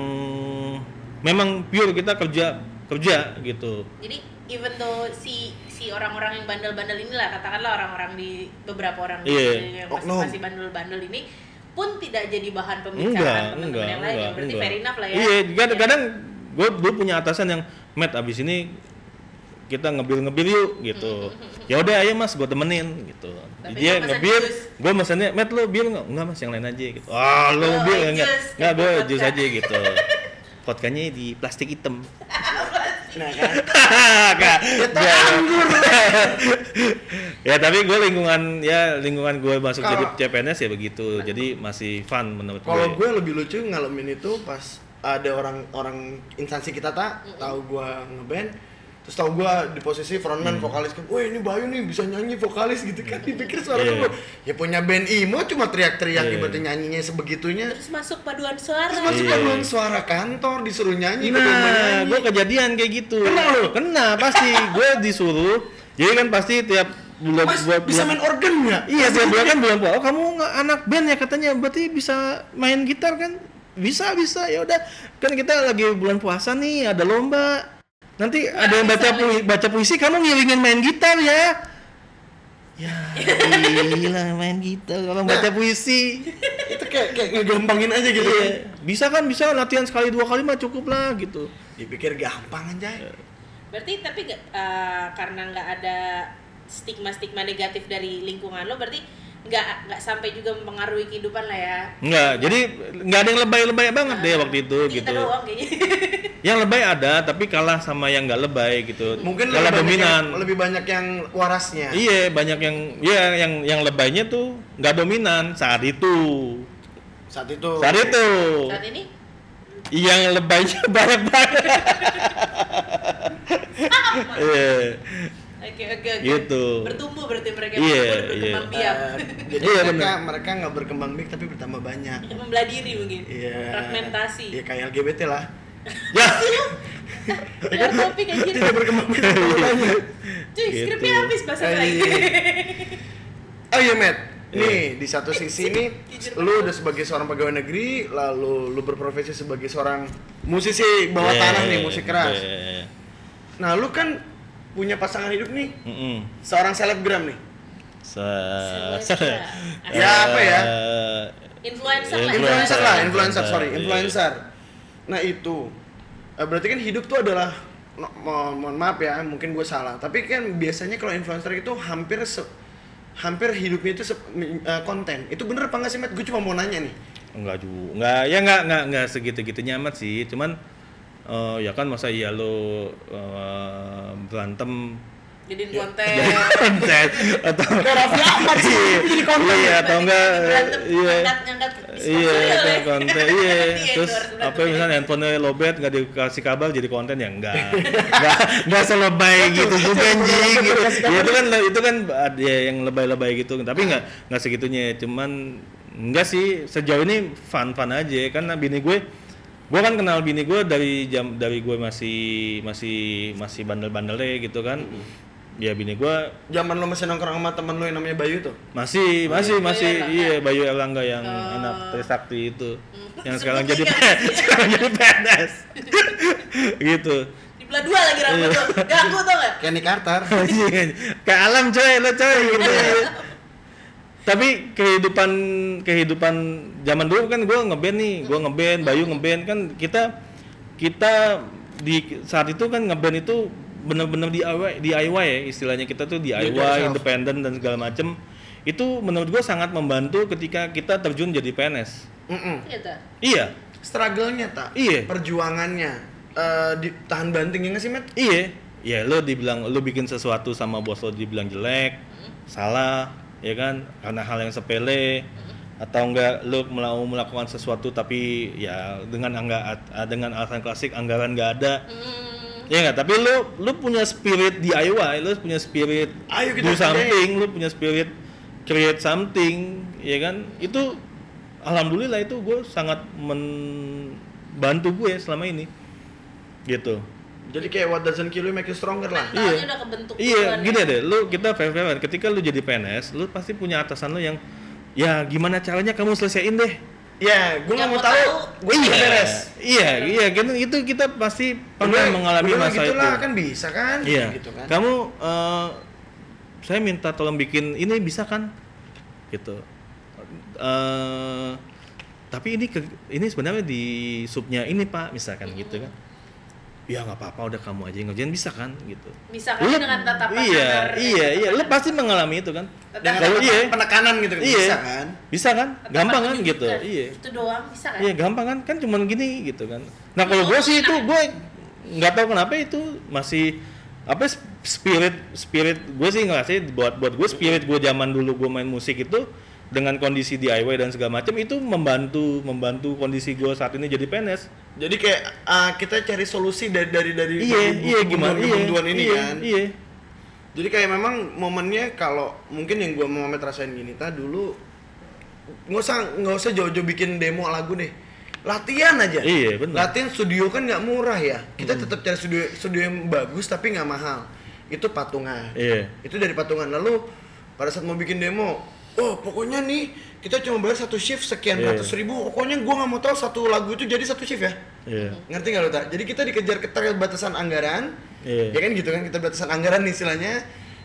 memang pure kita kerja kerja gitu Jadi even though si si orang-orang yang bandel-bandel inilah katakanlah orang-orang di beberapa orang di- Iya. yang masih, Oknum. masih bandel-bandel ini pun tidak jadi bahan enggak pembicaraan teman-teman enggak yang lain enggak Berarti enggak. fair enough lah ya. iya kadang-kadang gue gue punya atasan yang Matt abis ini kita ngebir ngebir yuk gitu. Ya udah ayo mas gue temenin gitu. Tapi dia lo jus. gue mesennya Matt lo bir nggak? Enggak mas yang lain aja gitu. Ah lo Oh, bir jus, enggak enggak kayak gue jus aja gitu. Vodkanya di plastik hitam. Nah kan. Kak, ya tapi gue lingkungan ya lingkungan gue masuk Kalau- jadi CPNS ya begitu. Jadi masih fun menurut Kalau gue gue lebih lucu ngalamin itu pas ada orang-orang instansi kita tak? Tahu gue ngeband terus tahu gue di posisi frontman vokalis kan, wah ini Bayu nih bisa nyanyi vokalis gitu kan, dipikir suara Iya. gue ya punya band emo cuma teriak-teriak Iya. ibaratnya nyanyinya sebegitunya Terus masuk paduan suara. terus masuk Iya. paduan suara kantor disuruh nyanyi Nah, gue kejadian kayak gitu. Kena lu? Kena pasti. gue disuruh. Jadi kan pasti tiap bulan Mas buat bisa main organ nggak? Iya tiap bulan kan bilang oh kamu nggak anak band ya katanya berarti bisa main gitar kan? Bisa bisa ya udah kan kita lagi bulan puasa nih ada lomba. Nanti ada yang baca puisi, baca puisi kamu ngiringin main gitar ya. Ya, gila main gitar kalau baca puisi. itu kayak kayak ngegampangin aja gitu kan. Iya. Bisa kan bisa latihan sekali dua kali mah cukup lah gitu. Dipikir gampang aja. Berarti tapi eh, karena nggak ada stigma-stigma negatif dari lingkungan lo berarti nggak nggak sampai juga mempengaruhi kehidupan lah ya. Enggak, jadi nggak ada yang lebay-lebay banget deh waktu itu Kita gitu. doang kayaknya. Yang lebay ada, tapi kalah sama yang nggak lebay gitu. Mungkin kalah lebih banyak dominan. yang, lebih banyak yang warasnya. Iya, banyak yang ya yang yang lebaynya tuh nggak dominan saat itu. Saat itu. Saat itu. Saat ini Yang lebaynya banyak banget. Iya. Oke oke oke. Gitu. Bertumbuh berarti mereka Iya, bertumbuh, berkembang iya. biak. Eh, jadi Iya, mereka benar. mereka nggak berkembang biak tapi bertambah banyak. Membelah diri mungkin. Iya. Fragmentasi. Iya kayak LGBT lah. Ya. Ya topik anjir. Tidak berkembang biak. Cuy, Gitu. skripnya habis bahasa Eh, lagi. iya. Oh iya Matt, nih di satu sisi nih lu udah sebagai seorang pegawai negeri, lalu lu berprofesi sebagai seorang musisi bawah Iya, tanah nih musik keras. iya, iya. Nah lu kan punya pasangan hidup nih, Mm-mm. seorang selebgram nih. Se- Selebgram. Ya, apa ya? Eh, Influencer lah. Influencer lah, influencer Influencer, sorry, iya. influencer. Nah itu, Eh, berarti kan hidup tuh adalah, no, mo- mohon maaf ya, mungkin gue salah. Tapi kan biasanya kalau influencer itu hampir se- hampir hidupnya itu se- eh, konten. Itu bener apa nggak sih Matt? Gue cuma mau nanya nih. Enggak juga, enggak ya enggak enggak enggak segitu-gitunya amat sih. Cuman eh, ya kan masa iya lo eh, berantem Jadiin konten. konten atau Raffi Ahmad sih, jadi konten. Iya atau enggak Berantem, iya. Iya, ya, itu Le. konten iya. Iya, Terus apa berantem. misalnya handphonenya lobet nggak dikasih kabar jadi konten ya enggak. enggak enggak selebay gitu juga anjing gitu. Ya itu kan itu kan ada yang lebay-lebay gitu, tapi enggak enggak segitunya. Cuman enggak sih sejauh ini fun-fun aja karena bini gue gue kan kenal bini gue dari jam dari gue masih masih masih bandel-bandelnya gitu kan. Ya bini gue Zaman lo masih nongkrong sama temen lo yang namanya Bayu tuh. masih masih Bayu masih Erlangga. iya Bayu Erlangga yang Oh. anak Trisakti itu yang Sebut sekarang jadi sekarang jadi PNS gitu Di belah dua lagi rambut Iya. lo. Ganggu tau gak? Kenny Carter. kayak alam coy lo coy gitu tapi kehidupan kehidupan zaman dulu kan gue ngeband nih gue ngeband Bayu ngeband kan kita kita di saat itu kan ngeband itu bener-bener DIY DIY ya istilahnya kita tuh DIY independen dan segala macem itu menurut gue sangat membantu ketika kita terjun jadi PNS Mm-mm. Gitu. iya Struggle-nya tak? Iya. Perjuangannya. Eh, di, tahan banting ya nggak sih, Matt? Iya, ya lo dibilang lo bikin sesuatu sama bos lo dibilang jelek, salah, ya kan? Karena hal yang sepele atau enggak lo mau melakukan sesuatu tapi ya dengan angga dengan alasan klasik anggaran nggak ada. Hmm, Ya enggak, tapi lo lo punya spirit DIY, lo punya spirit Ayo kita do something, lo punya spirit create something, ya kan? Itu alhamdulillah itu gue sangat membantu gue selama ini. Gitu. Jadi kayak what doesn't kill you make you stronger lah. mentalnya udah kebentuk Iya, gini ya. deh, lu kita fair ketika lu jadi PNS, lu pasti punya atasan lu yang ya gimana caranya kamu selesaiin deh. Ya, gue nggak Yang mau tahu. tahu, Gue iya. beres. Iya, iya, gitu itu kita pasti pernah Udah- mengalami udah masa gitu itu. lah, kan bisa kan? Iya. Gitu kan. Kamu eh, saya minta tolong bikin ini bisa kan? Gitu. Eh tapi ini ke- ini sebenarnya di subnya ini Pak, misalkan gitu kan. Ya nggak apa-apa, udah kamu aja yang ngerjain bisa kan gitu. Misalkan Lu- dengan tatapan iya, agar- iya, iya, lu pasti mengalami itu kan. Dengan Kalau iya, penekanan gitu kan iya, bisa kan? Bisa kan? tatapan Gampang kan gitu. Iya. Itu doang bisa kan? Iya, gampang kan? Kan cuman gini gitu kan. Nah, kalau gue sih itu gue nggak tahu kenapa itu masih apa sp- spirit spirit gue sih nggak sih buat buat gue spirit gue zaman dulu gue main musik itu dengan kondisi DIY dan segala macam itu membantu membantu kondisi gue saat ini jadi PNS. Jadi kayak ah, kita cari solusi dari dari dari Iya, iya gimana? Iya, kebuntuan ini iya, kan. Iya. Jadi kayak memang momennya kalau mungkin yang gua mau rasain gini, ta dulu nggak usah nggak usah jauh-jauh bikin demo lagu deh. Latihan aja. Iya, bener. Latihan studio kan nggak murah ya. Kita tetap cari studio studio yang bagus tapi nggak mahal. Itu patungan. Iya. Itu dari patungan. Lalu pada saat mau bikin demo, oh pokoknya nih kita cuma bayar satu shift sekian Iya. ratus ribu. Pokoknya gua nggak mau tahu satu lagu itu jadi satu shift ya. Iya. Ngerti nggak lo tak? Jadi kita dikejar keterbatasan anggaran, Iya. ya kan gitu kan keterbatasan anggaran nih istilahnya,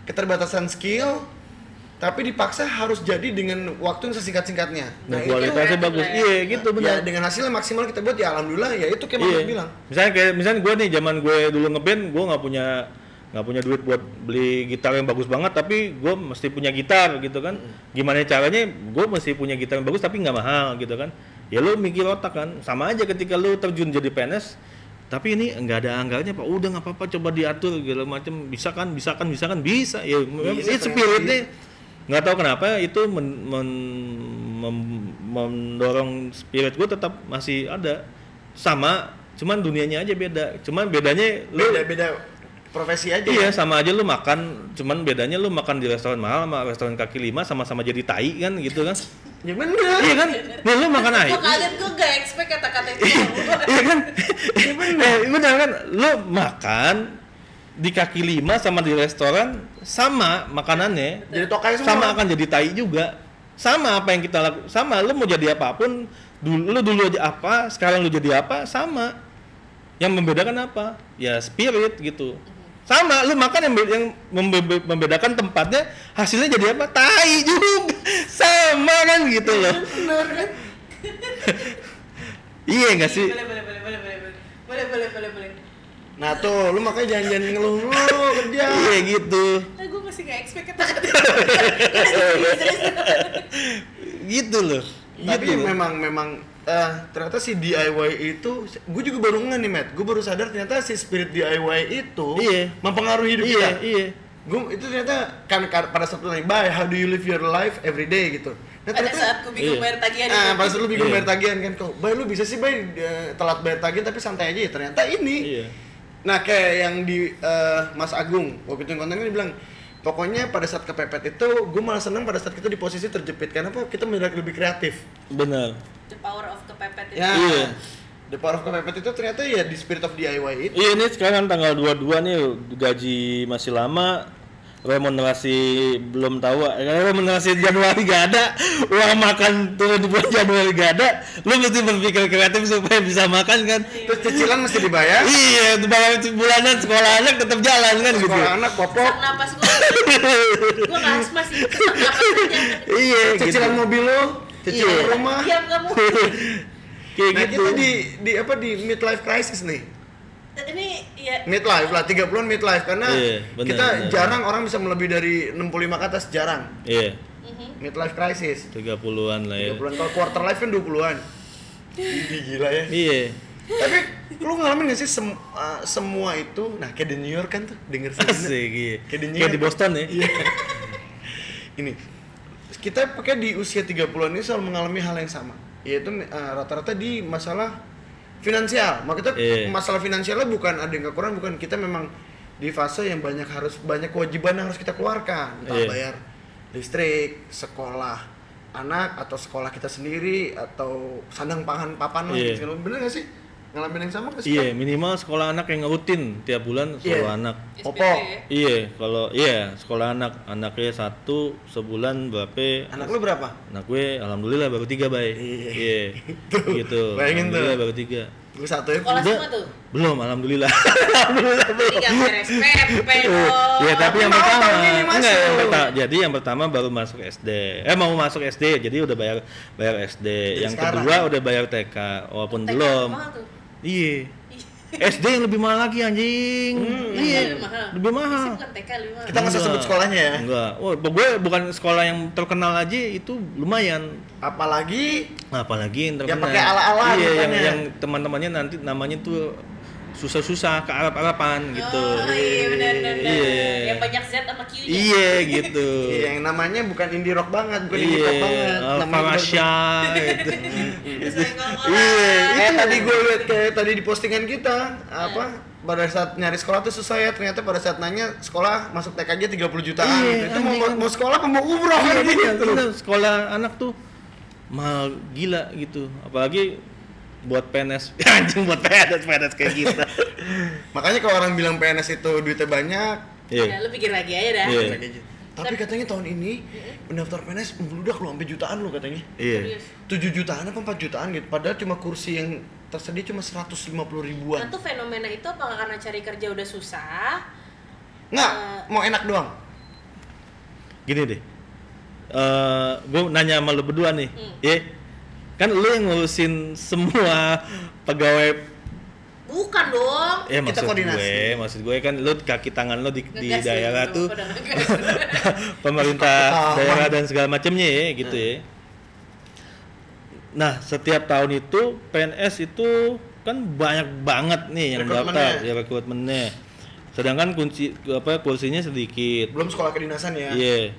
keterbatasan skill, tapi dipaksa harus jadi dengan waktu yang sesingkat-singkatnya. Dan itu- kualitasnya bagus. Iya, gitu ya benar. dengan hasil yang maksimal kita buat ya alhamdulillah ya itu kayak Iya. Muhammad bilang. Misalnya kayak misalnya gue nih zaman gue dulu ngeband, gue nggak punya nggak punya duit buat beli gitar yang bagus banget, tapi gue mesti punya gitar gitu kan. Gimana caranya? Gue mesti punya gitar yang bagus tapi nggak mahal gitu kan. Ya lu mikir otak kan. Sama aja ketika lu terjun jadi PNS, tapi ini nggak ada anggarannya pak. Udah nggak apa-apa, coba diatur segala macam. Bisa kan? Bisa kan? Bisa kan? Bisa. Ya, Bisa, itu ternyata spiritnya nggak tahu kenapa itu men- men- mem- mendorong spirit gue tetap masih ada sama cuman dunianya aja beda cuman bedanya lu Beda-beda profesi aja. iya ya. sama aja lu makan cuman bedanya lu makan di restoran mahal sama restoran kaki lima sama-sama jadi tai kan gitu kan? Ya bener. iya kan? Nih lu makan Gue kaget, gue gak expect kata-kata itu. iya. Kan? Eh, benar kan? Lu makan di kaki lima sama di restoran sama makanannya. Jadi tokai semua. sama akan jadi tai juga. Sama apa yang kita lakukan sama lu mau jadi apa pun dulu lu dulu aja apa sekarang lu jadi apa sama. Yang membedakan apa? Ya spirit gitu sama lu makan yang, yang membe- membedakan tempatnya hasilnya jadi apa tai juga sama kan gitu loh Bener kan? iya nggak sih Boleh, boleh, boleh, boleh, boleh, boleh, boleh, boleh, boleh, boleh. Nah tuh, lu makanya jangan-jangan ngeluh lu kerja. iya gitu Nah, gue masih gak expect kata-kata. gitu loh Tapi Gitu loh. memang memang eh, ternyata si DIY itu, gue juga baru nggak nih, Matt. Gue baru sadar ternyata si spirit DIY itu Iya. mempengaruhi hidup iya kita. iya Gue itu ternyata kan kan pada saat nanya, bye, how do you live your life every day gitu. Nah, Pada saat gue bingung Iya. bayar tagihan. Nah, itu. pas lu bingung Iya. bayar tagihan kan, kok, bay lu bisa sih bay eh, telat bayar tagihan tapi santai aja ya. Ternyata ini. iya Nah, kayak yang di eh, Mas Agung, waktu itu yang konten kan dia bilang, pokoknya pada saat kepepet itu, gue malah seneng pada saat kita di posisi terjepit. Karena apa? Kita menjadi lebih kreatif. benar The power of kepepet itu. Ya. Iya. The power of kepepet itu ternyata ya di spirit of DIY itu. Iya ini sekarang tanggal 22 nih gaji masih lama remunerasi belum tahu remunerasi Januari gak ada uang makan turun di bulan Januari gak ada lu mesti berpikir kreatif supaya bisa makan kan Terus cicilan mesti dibayar. iya itu bayar bulanan sekolah anak tetap jalan kan gitu Sekolah anak popok. Napas gue gue nggak asma sih iya Cicilan gitu. mobil lo, cicilan Iya. rumah. diam kamu kayak Nah, gitu kita di di apa di midlife crisis nih. ini ya Midlife lah, 30-an midlife karena Iya, benar, kita benar. jarang orang bisa melebihi dari 65 ke atas jarang. iya mhm. Midlife crisis. 30-an lah ya 30-an kalau quarter life kan 20-an. Ih, gila ya. iya Tapi lu ngalamin gak sih sem- uh, semua itu nah kayak di New York kan tuh denger sendiri. iya Kayak di New kayak di York. Boston ya Iya. Ini kita pakai di usia 30-an ini selalu mengalami hal yang sama, yaitu uh, rata-rata di masalah finansial. Makanya Iya. masalah finansialnya bukan ada yang kekurangan, bukan kita memang di fase yang banyak harus banyak kewajiban yang harus kita keluarkan, entah Iya. bayar listrik, sekolah anak atau sekolah kita sendiri atau sandang pangan papan lah. Iya. gitu. Bener gak sih? Ngalamin yang sama gak sih? iya minimal sekolah anak yang rutin tiap bulan sekolah Iya. anak SPP Popok. ya. Iya, kalau iya sekolah anak anaknya satu sebulan berapa? Anak lu berapa? Anak gue alhamdulillah baru tiga bay. Iya. Iya. gitu. Bayangin tuh. Alhamdulillah baru tiga. Lu satu ya? sekolah Udah. semua tuh Belum, alhamdulillah. beres PP dong Iya, tapi yang pertama enggak yang pertama. Jadi yang pertama baru masuk SD. Eh mau masuk SD, jadi udah bayar bayar SD. yang kedua udah bayar TK, walaupun belum. Iya. SD yang lebih mahal lagi anjing. iya. lebih mahal. Lebih mahal. Sih bukan TK lebih mahal Kita nggak usah sebut sekolahnya ya. Enggak. Oh, gue bukan sekolah yang terkenal aja itu lumayan. Apalagi Apalagi yang Yang terkenal. pakai ala-ala Iya, yang, yang teman-temannya nanti namanya tuh susah-susah ke Arab-Arapan gitu. oh iya benar benar. Iya. yang banyak Z sama Q nya Iya gitu. Iya, yang namanya bukan indie rock banget, bukan indie Iya, pop banget. uh, Namanya Farasya gitu. Saya ngomong, Iya, Kayak tadi gue liat kayak tadi di postingan kita apa pada saat nyari sekolah tuh susah ya ternyata pada saat nanya sekolah masuk TK aja 30 jutaan Iya, itu mau, mau sekolah apa mau umroh Iya, kan gitu sekolah anak tuh mahal gila gitu. Apalagi buat PNS. Anjing buat PNS, PNS kayak gitu. makanya kalau orang bilang PNS itu duitnya banyak Iya. ya lu pikir lagi aja dah Iya. kayak gitu. tapi katanya tahun ini pendaftar PNS membludak loh sampai jutaan loh katanya Iya. Serius. 7 jutaan apa 4 jutaan gitu padahal cuma kursi yang tersedia cuma 150 ribuan Nah tuh fenomena itu apakah karena cari kerja udah susah? nggak Eh. mau enak doang Gini deh. Eh, gue nanya sama lu berdua nih. Hmm. Ya. Kan lu yang ngurusin semua pegawai Bukan dong. Ya Kita maksud koordinasi. gue, maksud gue kan lu kaki tangan lu di, di Ngegas daerah lu tuh pemerintah daerah dan segala macamnya ya gitu ya. Nah, setiap tahun itu PNS itu kan banyak banget nih yang daftar ya rekrutmennya. Sedangkan kunci apa kursinya sedikit. belum sekolah kedinasan ya Iya.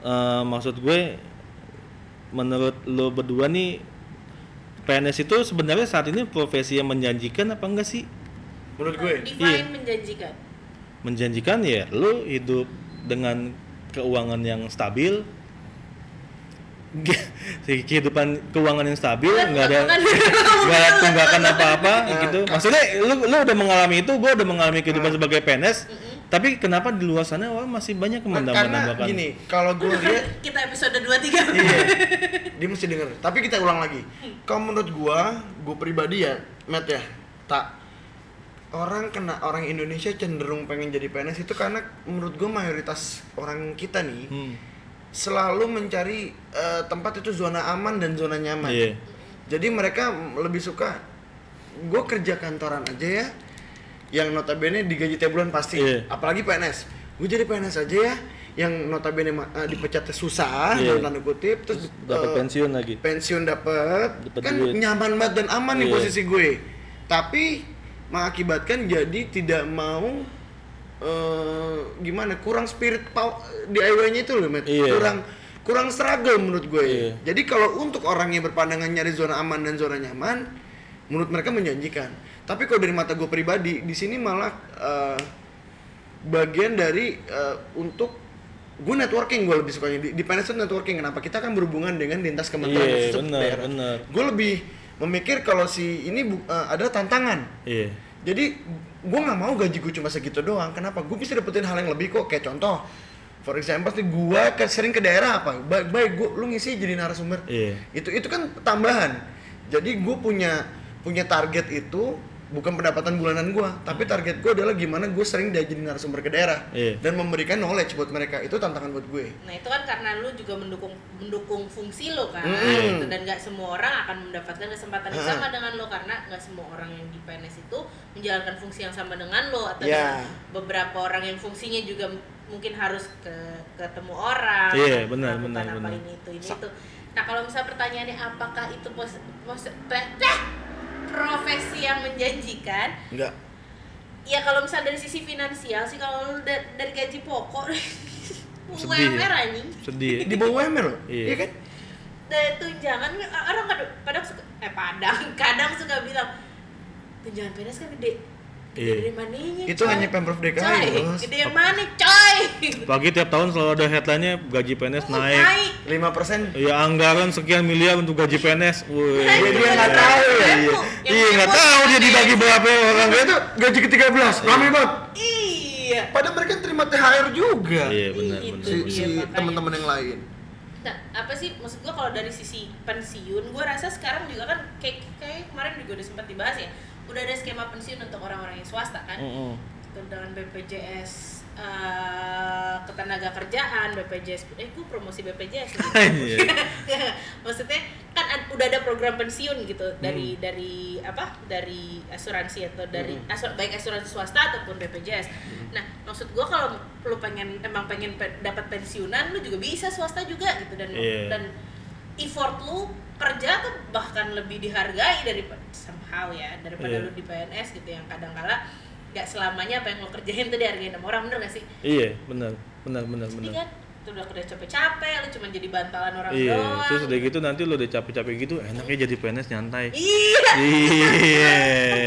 Eh, maksud gue menurut lo berdua nih PNS itu sebenarnya saat ini profesi yang menjanjikan apa enggak sih? menurut gue. Define Iya. menjanjikan. menjanjikan ya lu hidup dengan keuangan yang stabil. Kehidupan keuangan yang stabil nggak ada nggak ada tunggakan apa-apa gitu. Maksudnya lu lu udah mengalami itu gua udah mengalami kehidupan sebagai PNS tapi kenapa di luar sana orang masih banyak Nah, karena menambah-nambahkan gini kalau gue lihat Kita episode 2 3. iya. Dia mesti denger. Tapi kita ulang lagi. Kalau menurut gua gua pribadi ya Matt ya tak. Orang kena orang Indonesia cenderung pengen jadi PNS itu karena menurut gua mayoritas orang kita nih Hmm. selalu mencari eh, tempat itu zona aman dan zona nyaman. Iya. jadi mereka lebih suka gue kerja kantoran aja ya yang notabene digaji tiap bulan pasti Iya. apalagi PNS gue jadi PNS aja ya yang notabene ma- eh, dipecatnya susah Iya. dalam tanda kutip terus, dapat eh, pensiun lagi pensiun dapat kan duit. nyaman banget dan aman nih Iya. posisi gue tapi mengakibatkan jadi tidak mau eh, gimana kurang spirit DIY-nya itu loh Matt Iya. kurang kurang struggle menurut gue Iya. jadi kalau untuk orang yang berpandangan nyari zona aman dan zona nyaman menurut mereka menjanjikan tapi kalau dari mata gue pribadi di sini malah eh, bagian dari eh, untuk gue networking gue lebih sukanya di, di PNS itu networking. Kenapa? Kita kan berhubungan dengan lintas kementerian Iya, khusus benar, daerah. benar. gue lebih memikir kalau si ini bu- eh, ada tantangan. Iya. Jadi gue nggak mau gaji gue cuma segitu doang. Kenapa? Gue bisa dapetin hal yang lebih kok. Kayak contoh for example nih gue ke, sering ke daerah apa? Baik baik gue lu ngisi jadi narasumber. Iya. itu itu kan tambahan. Jadi gue punya punya target itu bukan pendapatan bulanan gue tapi target gue adalah gimana gue sering dia jadi narasumber ke daerah Iya. dan memberikan knowledge buat mereka itu tantangan buat gue Nah itu kan karena lu juga mendukung mendukung fungsi lo kan, Mm. gitu. dan nggak semua orang akan mendapatkan kesempatan yang sama dengan lo karena nggak semua orang yang di PNS itu menjalankan fungsi yang sama dengan lo atau dengan beberapa orang yang fungsinya juga mungkin harus ke ketemu orang, Iya, atau benar, benar, apa benar. ini itu ini Sa- itu. Nah kalau misalnya pertanyaannya apakah itu pos, pos, profesi yang menjanjikan? enggak. Ya kalau misalnya dari sisi finansial sih kalau lu da- dari gaji pokok. Sedih ya? UMR anjing. Sedih di bawah UMR loh? Iya. iya kan? Dari tunjangan orang kadang, kadang suka eh padang kadang suka bilang tunjangan PNS kan gede Iya. dari mananya Itu coy? hanya Pemprov DKI, coy Bos. gede yang mana coy? Pagi tiap tahun selalu ada headline-nya gaji PNS Oh, naik. lima persen? Ya anggaran sekian miliar untuk gaji PNS Wih, Naik dia nggak dari tahu ya, iya iya nggak tahu dia dibagi berapa orang itu gaji ke 13 rame banget. Iya. Padahal mereka terima THR juga. Iya benar si, si teman-teman yang lain. Nah, apa sih maksud gua kalau dari sisi pensiun, gua rasa sekarang juga kan kayak kayak kemarin juga udah sempat dibahas ya. Udah ada skema pensiun untuk orang-orang yang swasta kan. Gitu, dengan BPJS eh, ketenaga kerjaan, BPJS eh gua promosi BPJS gitu. Iya. Maksudnya kan ad- udah ada program pensiun gitu dari dari apa? Dari asuransi atau dari asur- baik asuransi swasta ataupun BPJS. Nah, maksud gua kalau lu pengen emang pengen pe- dapat pensiunan, lu juga bisa swasta juga gitu dan Iya. dan effort lu kerja tuh bahkan lebih dihargai daripada somehow ya daripada Iya. lu di PNS gitu yang kadang-kala nggak selamanya apa yang lo kerjain tuh dihargain sama orang bener gak sih? iya benar benar benar Jadi benar kan tuh udah kerja capek-capek, lu cuma jadi bantalan orang iya doang. terus udah gitu nanti lo udah capek-capek gitu enaknya jadi PNS nyantai Iya. iya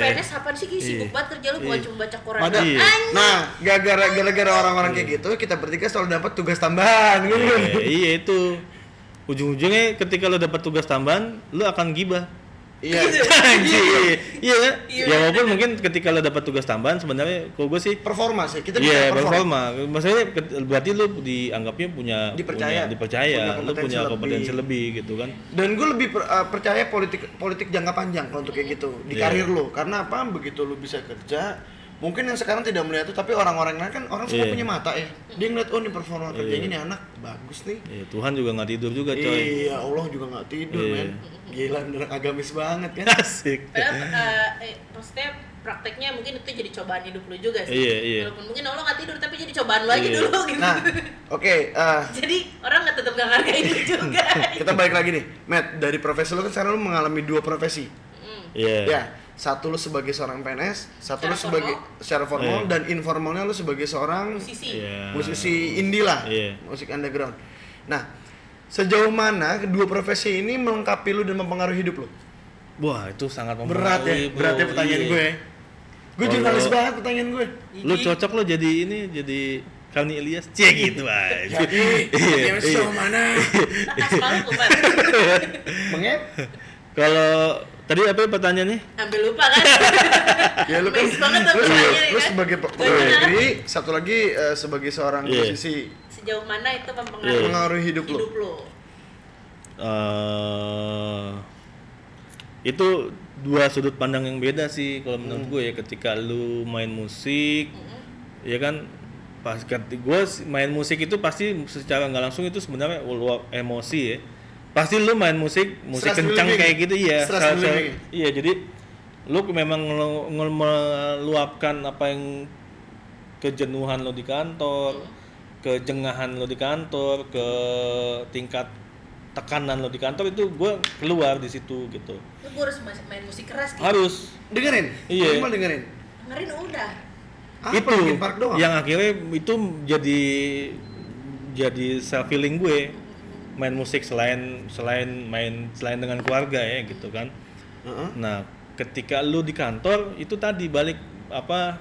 PNS apaan sih? Sibuk Iya. banget kerja lu bukan Iya. cuma baca koran. Padahal, Iya. Nah gara-gara gara-gara orang-orang kayak gitu kita bertiga selalu dapat tugas tambahan gitu kan Iya, iya itu ujung-ujungnya ketika lo dapat tugas tambahan lo akan gibah iya Anjir. iya kan? Iya, ya walaupun mungkin ketika lo dapat tugas tambahan sebenarnya kalau gue sih performa sih kita Iya, bisa perform performa. Maksudnya berarti lu dianggapnya punya Dipercaya. punya, dipercaya, Punya kompetensi punya kompetensi lebih. lebih gitu kan. dan gue lebih per- uh, percaya politik politik jangka panjang kalau untuk kayak gitu di Iya. karir lo karena apa begitu lo bisa kerja mungkin yang sekarang tidak melihat itu tapi orang-orang lain kan orang semua Iya. punya mata ya dia ngeliat oh ini performa kerjanya Iya. ini anak bagus nih Ya, Tuhan juga nggak tidur juga, coy. iya Allah juga nggak tidur Iya. men gila bener agamis banget kan Asik. Padahal eh, eh, maksudnya prakteknya mungkin itu jadi cobaan hidup lu juga sih. Iya, iya. Walaupun mungkin Allah nggak tidur tapi jadi cobaan lu aja Iya. dulu gitu. nah oke uh, jadi orang nggak tetap nggak ngargain lu juga. kita balik lagi nih Matt dari profesi lo kan sekarang lo mengalami dua profesi. Iya. ya satu lo sebagai seorang PNS satu Secara sebagai secara formal Iya. dan informalnya lo sebagai seorang Musisi. Iya. musisi indie lah, Iya. musik underground. Nah, sejauh mana kedua profesi ini melengkapi lu dan mempengaruhi hidup lu? Wah, itu sangat Berat ya, mempengaruhi, bro. berat ya pertanyaan Iya. gue. Gue jurnalis banget pertanyaan gue. Lu cocok lo jadi ini jadi Kani Ilyas, cie gitu aja. Jadi, Iya, iya. mana? Lu kubat. Mengep? Kalau tadi apa pertanyaannya? Ambil lupa kan? Ya lu kan, banget lu, pertanyaannya, lu kan? sebagai pegawai negeri, satu lagi eh, sebagai seorang Iya. musisi Sejauh mana itu Iya. mempengaruhi mengaruhi hidup lu. hidup lu? eh itu dua sudut pandang yang beda sih kalau menurut gue ya ketika lu main musik ya kan pas gue main musik itu pasti secara nggak langsung itu sebenarnya emosi ya pasti lu main musik musik Stress kencang relieving. kayak gitu iya Stress relieving. iya jadi lu memang ngelu- ngelu- meluapkan apa yang kejenuhan lo di kantor kejengahan lo di kantor ke tingkat tekanan lo di kantor itu gue keluar di situ gitu Lu gua harus main musik keras gitu. harus Dengerin? Iya. Minimal dengerin. Dengerin udah. Apa itu Linkin Park doang? yang akhirnya itu jadi jadi self healing gue main musik selain selain main selain dengan keluarga ya gitu kan. Heeh. nah ketika lu di kantor itu tadi balik apa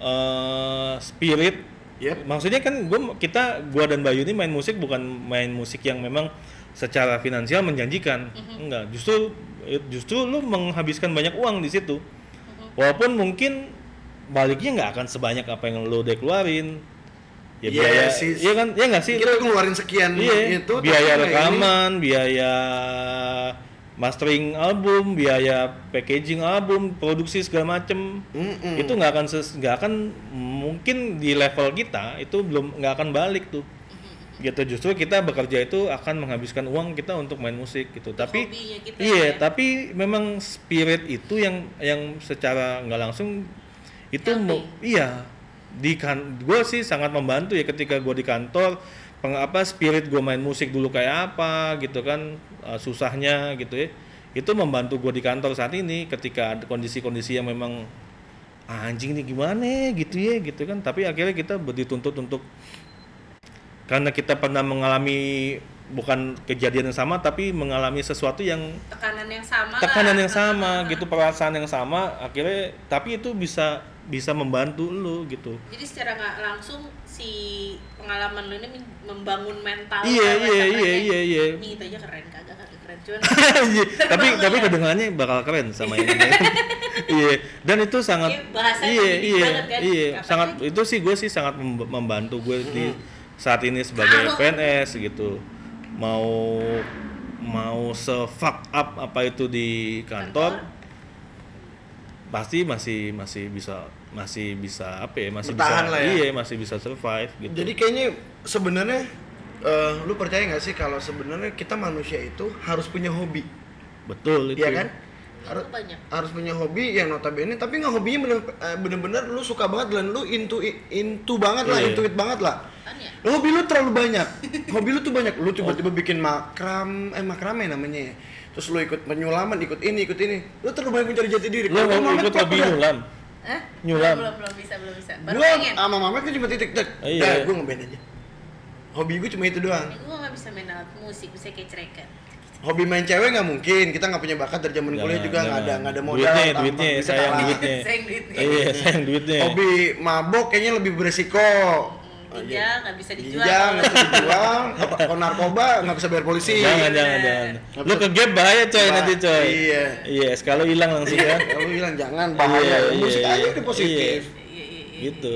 eh spirit. Yep. maksudnya kan gua kita gua dan Bayu ini main musik bukan main musik yang memang secara finansial menjanjikan. Enggak justru eh, justru lu menghabiskan banyak uang di situ. Walaupun mungkin baliknya nggak akan sebanyak apa yang lo udah keluarin ya Iya biaya sih. iya kan? Iya nggak sih? Kita Lo- ngeluarin sekian iya. itu biaya kayak ini, rekaman biaya mastering album biaya packaging album produksi segala macem. Mm-mm. itu nggak akan nggak akan mungkin di level kita itu belum nggak akan balik tuh. Gitu. Justru kita bekerja itu akan menghabiskan uang kita untuk main musik gitu. Tapi kita iya ya. tapi memang spirit itu yang yang secara nggak langsung itu iya di kan gue sih sangat membantu ya ketika gue di kantor peng apa spirit gue main musik dulu kayak apa gitu kan uh, susahnya gitu ya. Itu membantu gue di kantor saat ini ketika ada kondisi-kondisi yang memang "Ah, anjing nih gimana gitu ya gitu kan. Tapi akhirnya kita dituntut untuk karena kita pernah mengalami bukan kejadian yang sama tapi mengalami sesuatu yang tekanan yang sama lah. tekanan yang sama gitu perasaan yang sama akhirnya tapi itu bisa bisa membantu lu gitu. Jadi secara nggak langsung si pengalaman lu ini membangun mental Iya, iya, iya, iya, iya. ini itu aja keren kagak kagak keren. Cuman tapi Terbangun tapi ya. kedengarannya bakal keren sama yang ini. iya dan itu sangat Iya, iya iya kan. iya. Sangat itu sih gue sih sangat mem- membantu gue di saat ini sebagai PNS gitu. Mau mau se fuck up apa itu di kantor. pasti masih masih bisa masih bisa apa ya masih Bertahan bisa lah ya. iya masih bisa survive gitu. Jadi kayaknya sebenarnya eh, lu percaya nggak sih kalau sebenarnya kita manusia itu harus punya hobi? Betul itu Iya kan? Harus banyak. harus punya hobi yang notabene tapi nggak hobinya bener eh, bener-bener lu suka banget dan lu into into banget lah Iya. intuit banget lah. Ya? Lu hobi lu terlalu banyak. Hobi lu tuh banyak. Lu tiba-tiba bikin makram eh makrame namanya ya. Terus lu ikut penyulaman ikut ini ikut ini. Lu terlalu banyak mencari jati diri. Lu mau ikut hobi nyulam Hah? Nyulam. belum belum bisa belum bisa. Baru gua pengen. Sama Mamet kan cuma titik tek Iya. nah, gua ngeband aja. Hobi gue cuma itu doang. Gue nggak bisa main alat musik bisa kayak cerekan. Hobi main cewek nggak mungkin. Kita nggak punya bakat dari zaman kuliah Jangan, juga nggak ada nggak ada modal duitnya tampang, duitnya bisa sayang duitnya. Sayang duitnya. iya sayang duitnya. Hobi mabok kayaknya lebih beresiko ginjal nggak bisa dijual. ginjal nggak bisa dijual. Kalau narkoba nggak bisa bayar polisi. Jangan jangan jangan. Lu ke gap bahaya coy Bah- nanti coy. iya. iya kalau hilang langsung ya. kalau bilang jangan. Bahaya. Iya, musik iya, aja iya. udah positif. Iya, iya, iya, gitu.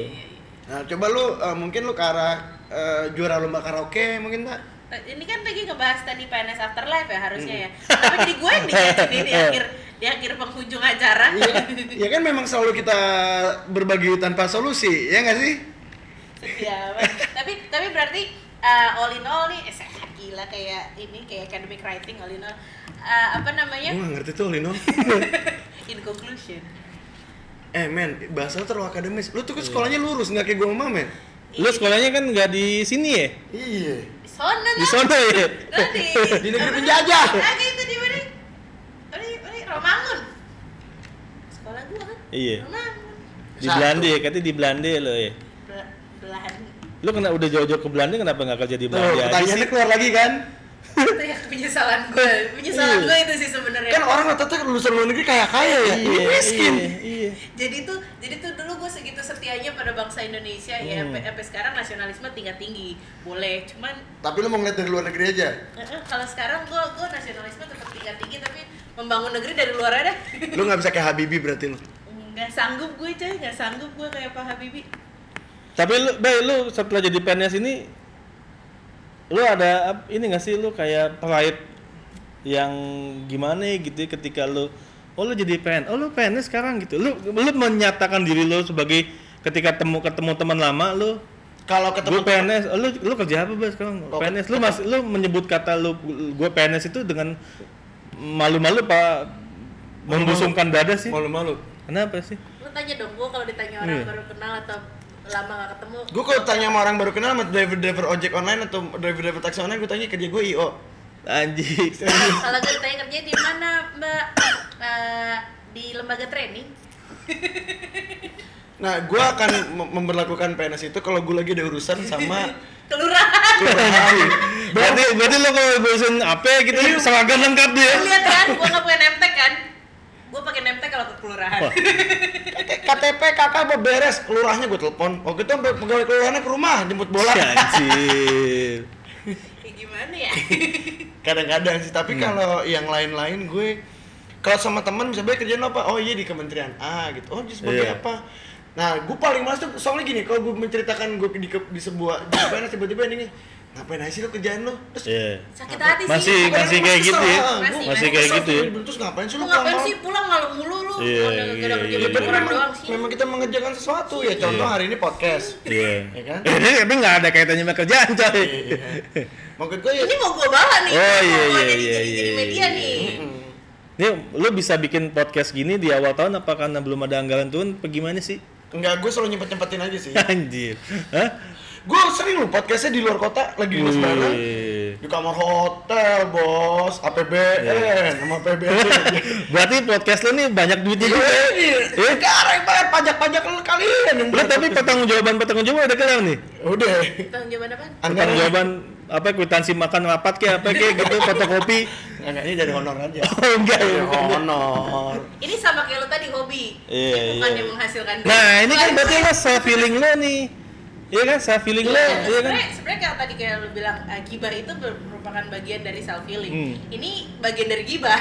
Nah coba lu eh, mungkin lu ke arah eh, juara lomba karaoke mungkin tak ini kan lagi ngebahas tadi PNS Afterlife ya harusnya ya. Tapi jadi gue yang dikasih di akhir di akhir penghujung acara. Iya ya kan memang selalu kita berbagi tanpa solusi ya nggak sih setia banget. tapi tapi berarti uh, all in all nih eh, sehat gila kayak ini kayak academic writing all in all Uh, apa namanya gue nggak ngerti tuh Lino in conclusion eh men bahasa lu terlalu akademis lu tuh kan sekolahnya lurus nggak kayak gue sama men lu sekolahnya kan nggak di sini ya iya di sana di sono ya Nanti Di negeri penjajah. Kagak itu di mana? Di, oh, di Romangun. Sekolah gua kan. Iya. Romangun. di. Belanda ya katanya di Belanda lo ya Bel- belahan. lu kena udah jauh-jauh ke Belanda kenapa nggak kerja di tuh Belanda aja sih pertanyaannya keluar lagi kan itu yang penyesalan gue. Penyesalan Iya. gue itu sih sebenarnya. kan orang rata-rata lulusan luar negeri kaya kaya ya ini miskin iya, iya. jadi tuh jadi tuh dulu gue segitu setianya pada bangsa Indonesia ya Hmm. sampai sampai sekarang nasionalisme tingkat tinggi boleh cuman tapi lu mau ngeliat dari luar negeri aja kalau sekarang gue gue nasionalisme tetap tingkat tinggi tapi membangun negeri dari luar ada lu nggak bisa kayak Habibie berarti lu nggak sanggup gue coy nggak sanggup gue kayak Pak Habibie tapi lu Bay, lu setelah jadi PNS ini lu ada ini gak sih lu kayak pride yang gimana gitu ya ketika lu oh lu jadi PNS oh lu PNS sekarang gitu. Lu lu menyatakan diri lu sebagai ketika temu ketemu teman lama lu kalau gue ketemu PNS oh, lu lu kerja apa bas sekarang? Oh, PNS lu masih lu menyebut kata lu gue PNS itu dengan malu-malu pak. Membusungkan dada sih. Malu-malu. Kenapa sih? Lu tanya dong gue kalau ditanya orang Iya. baru kenal atau lama gak ketemu. Gue kalau tanya sama orang baru kenal sama driver driver ojek online atau driver driver taksi online gue tanya kerja gue io anjing. Kalau gue ditanya kerja di mana mbak? Eh, di lembaga training. Nah gue akan mem- memperlakukan PNS itu kalau gue lagi ada urusan sama kelurahan. Kelurahan. Berarti berarti lo kalau bosan apa gitu seragam lengkap dia. Lu lihat kan gue gak punya nemtek kan gue pakai nemtek kalau ke kelurahan. KTP kakak mau beres kelurahnya gue telepon. Waktu itu sampai pegawai kelurahannya ke rumah jemput bola. Anjir. Kayak gimana ya? Kadang-kadang sih tapi kalau yang lain-lain gue kalau sama teman misalnya kerjaan apa? Oh iya di kementerian A gitu. Oh dia sebagai Iya. apa? Nah gue paling males tuh soalnya gini kalau gue menceritakan gue di, di sebuah di mana tiba-tiba ini ngapain aja sih lo kerjaan lo terus Iya. sakit hati Masih sih masih kayak gitu ya. Masih, kayak gitu ya. tuh. terus ngapain sih lu lo ngapain pulang sih pulang malam mulu lu Iya, iya, iya, iya. Memang, kita mengerjakan sesuatu ya contoh Iya. hari ini podcast Iya. Ya kan? Ini tapi nggak ada kaitannya sama kerjaan, coy. maksud gue ya ini mau gue bawa nih Oh, iya, iya, jadi, iya, jadi, iya, media iya. nih Nih, lu bisa bikin podcast gini di awal tahun apa karena belum ada anggaran turun apa gimana sih? enggak gue selalu nyempet-nyempetin aja sih Anjir. Hah? Gue sering loh podcastnya di luar kota lagi dinas bareng Wih. di kamar hotel bos APBN Iya. sama APBN Berarti podcast lu nih banyak duitnya juga. ya? Iya, negara yang bayar pajak-pajak lu kalian yang Lu tapi pertanggung jawaban pertanggung jawaban udah kelar nih. udah tanggung jawaban apa Pertanggung jawaban apa kwitansi makan rapat kayak apa kayak gitu fotokopi. enggak ini dari honor aja Oh enggak ya. honor ini sama kayak lu tadi hobi Iya, bukan iya. yang menghasilkan. Nah, ini kan berarti lo self feeling lo nih. Iya kan self feeling lo, Iya, iya kan? sebenarnya kalau tadi kayak lu bilang ah, gibah itu merupakan bagian dari self healing. Hmm. Ini bagian dari gibah.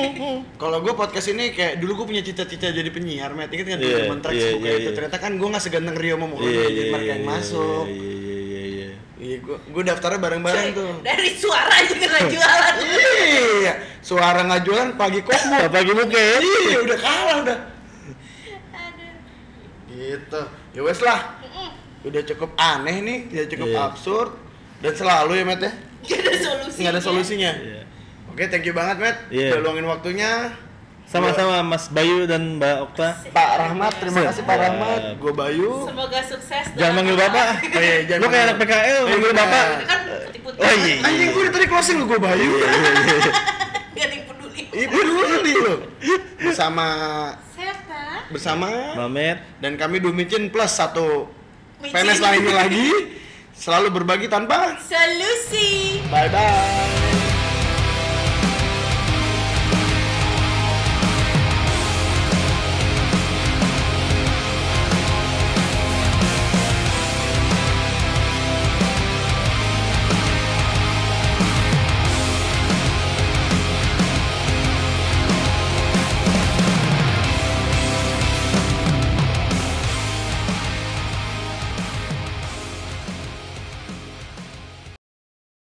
kalau gue podcast ini kayak dulu gue punya cita-cita jadi penyiar met inget kan Iya, dulu zaman Trax iya, buka iya, itu iya. ternyata kan gue nggak seganteng Rio mau Iya, jadi mereka yang masuk Iya, iya, iya, iya. iya gue gue daftarnya bareng-bareng tuh dari suara juga nggak jualan. iya suara nggak jualan pagi kosmo pagi muka ya? iya udah kalah udah Aduh. gitu ya wes lah. Udah cukup aneh nih udah cukup Iya. absurd dan selalu ya met ya Gak ada solusi. nggak ada solusinya Iya. oke thank you banget met Iya. udah luangin waktunya Sama-sama Mas Bayu dan Mbak Okta. Pak Rahmat terima kasih Pak. Rahmat gue Bayu Semoga sukses. Jangan manggil apa- Bapak. Oh iya, jangan Lu kayak anak. PKL manggil iya. Bapak. Kan Oh, iya, iya. anjing gue tadi closing lu gue Bayu Gak ada yang peduli. Ibu dulu lu bersama Siapa? bersama Mamet. dan kami Dumicin plus satu. PNS lainnya lagi selalu berbagi tanpa Solusi. bye bye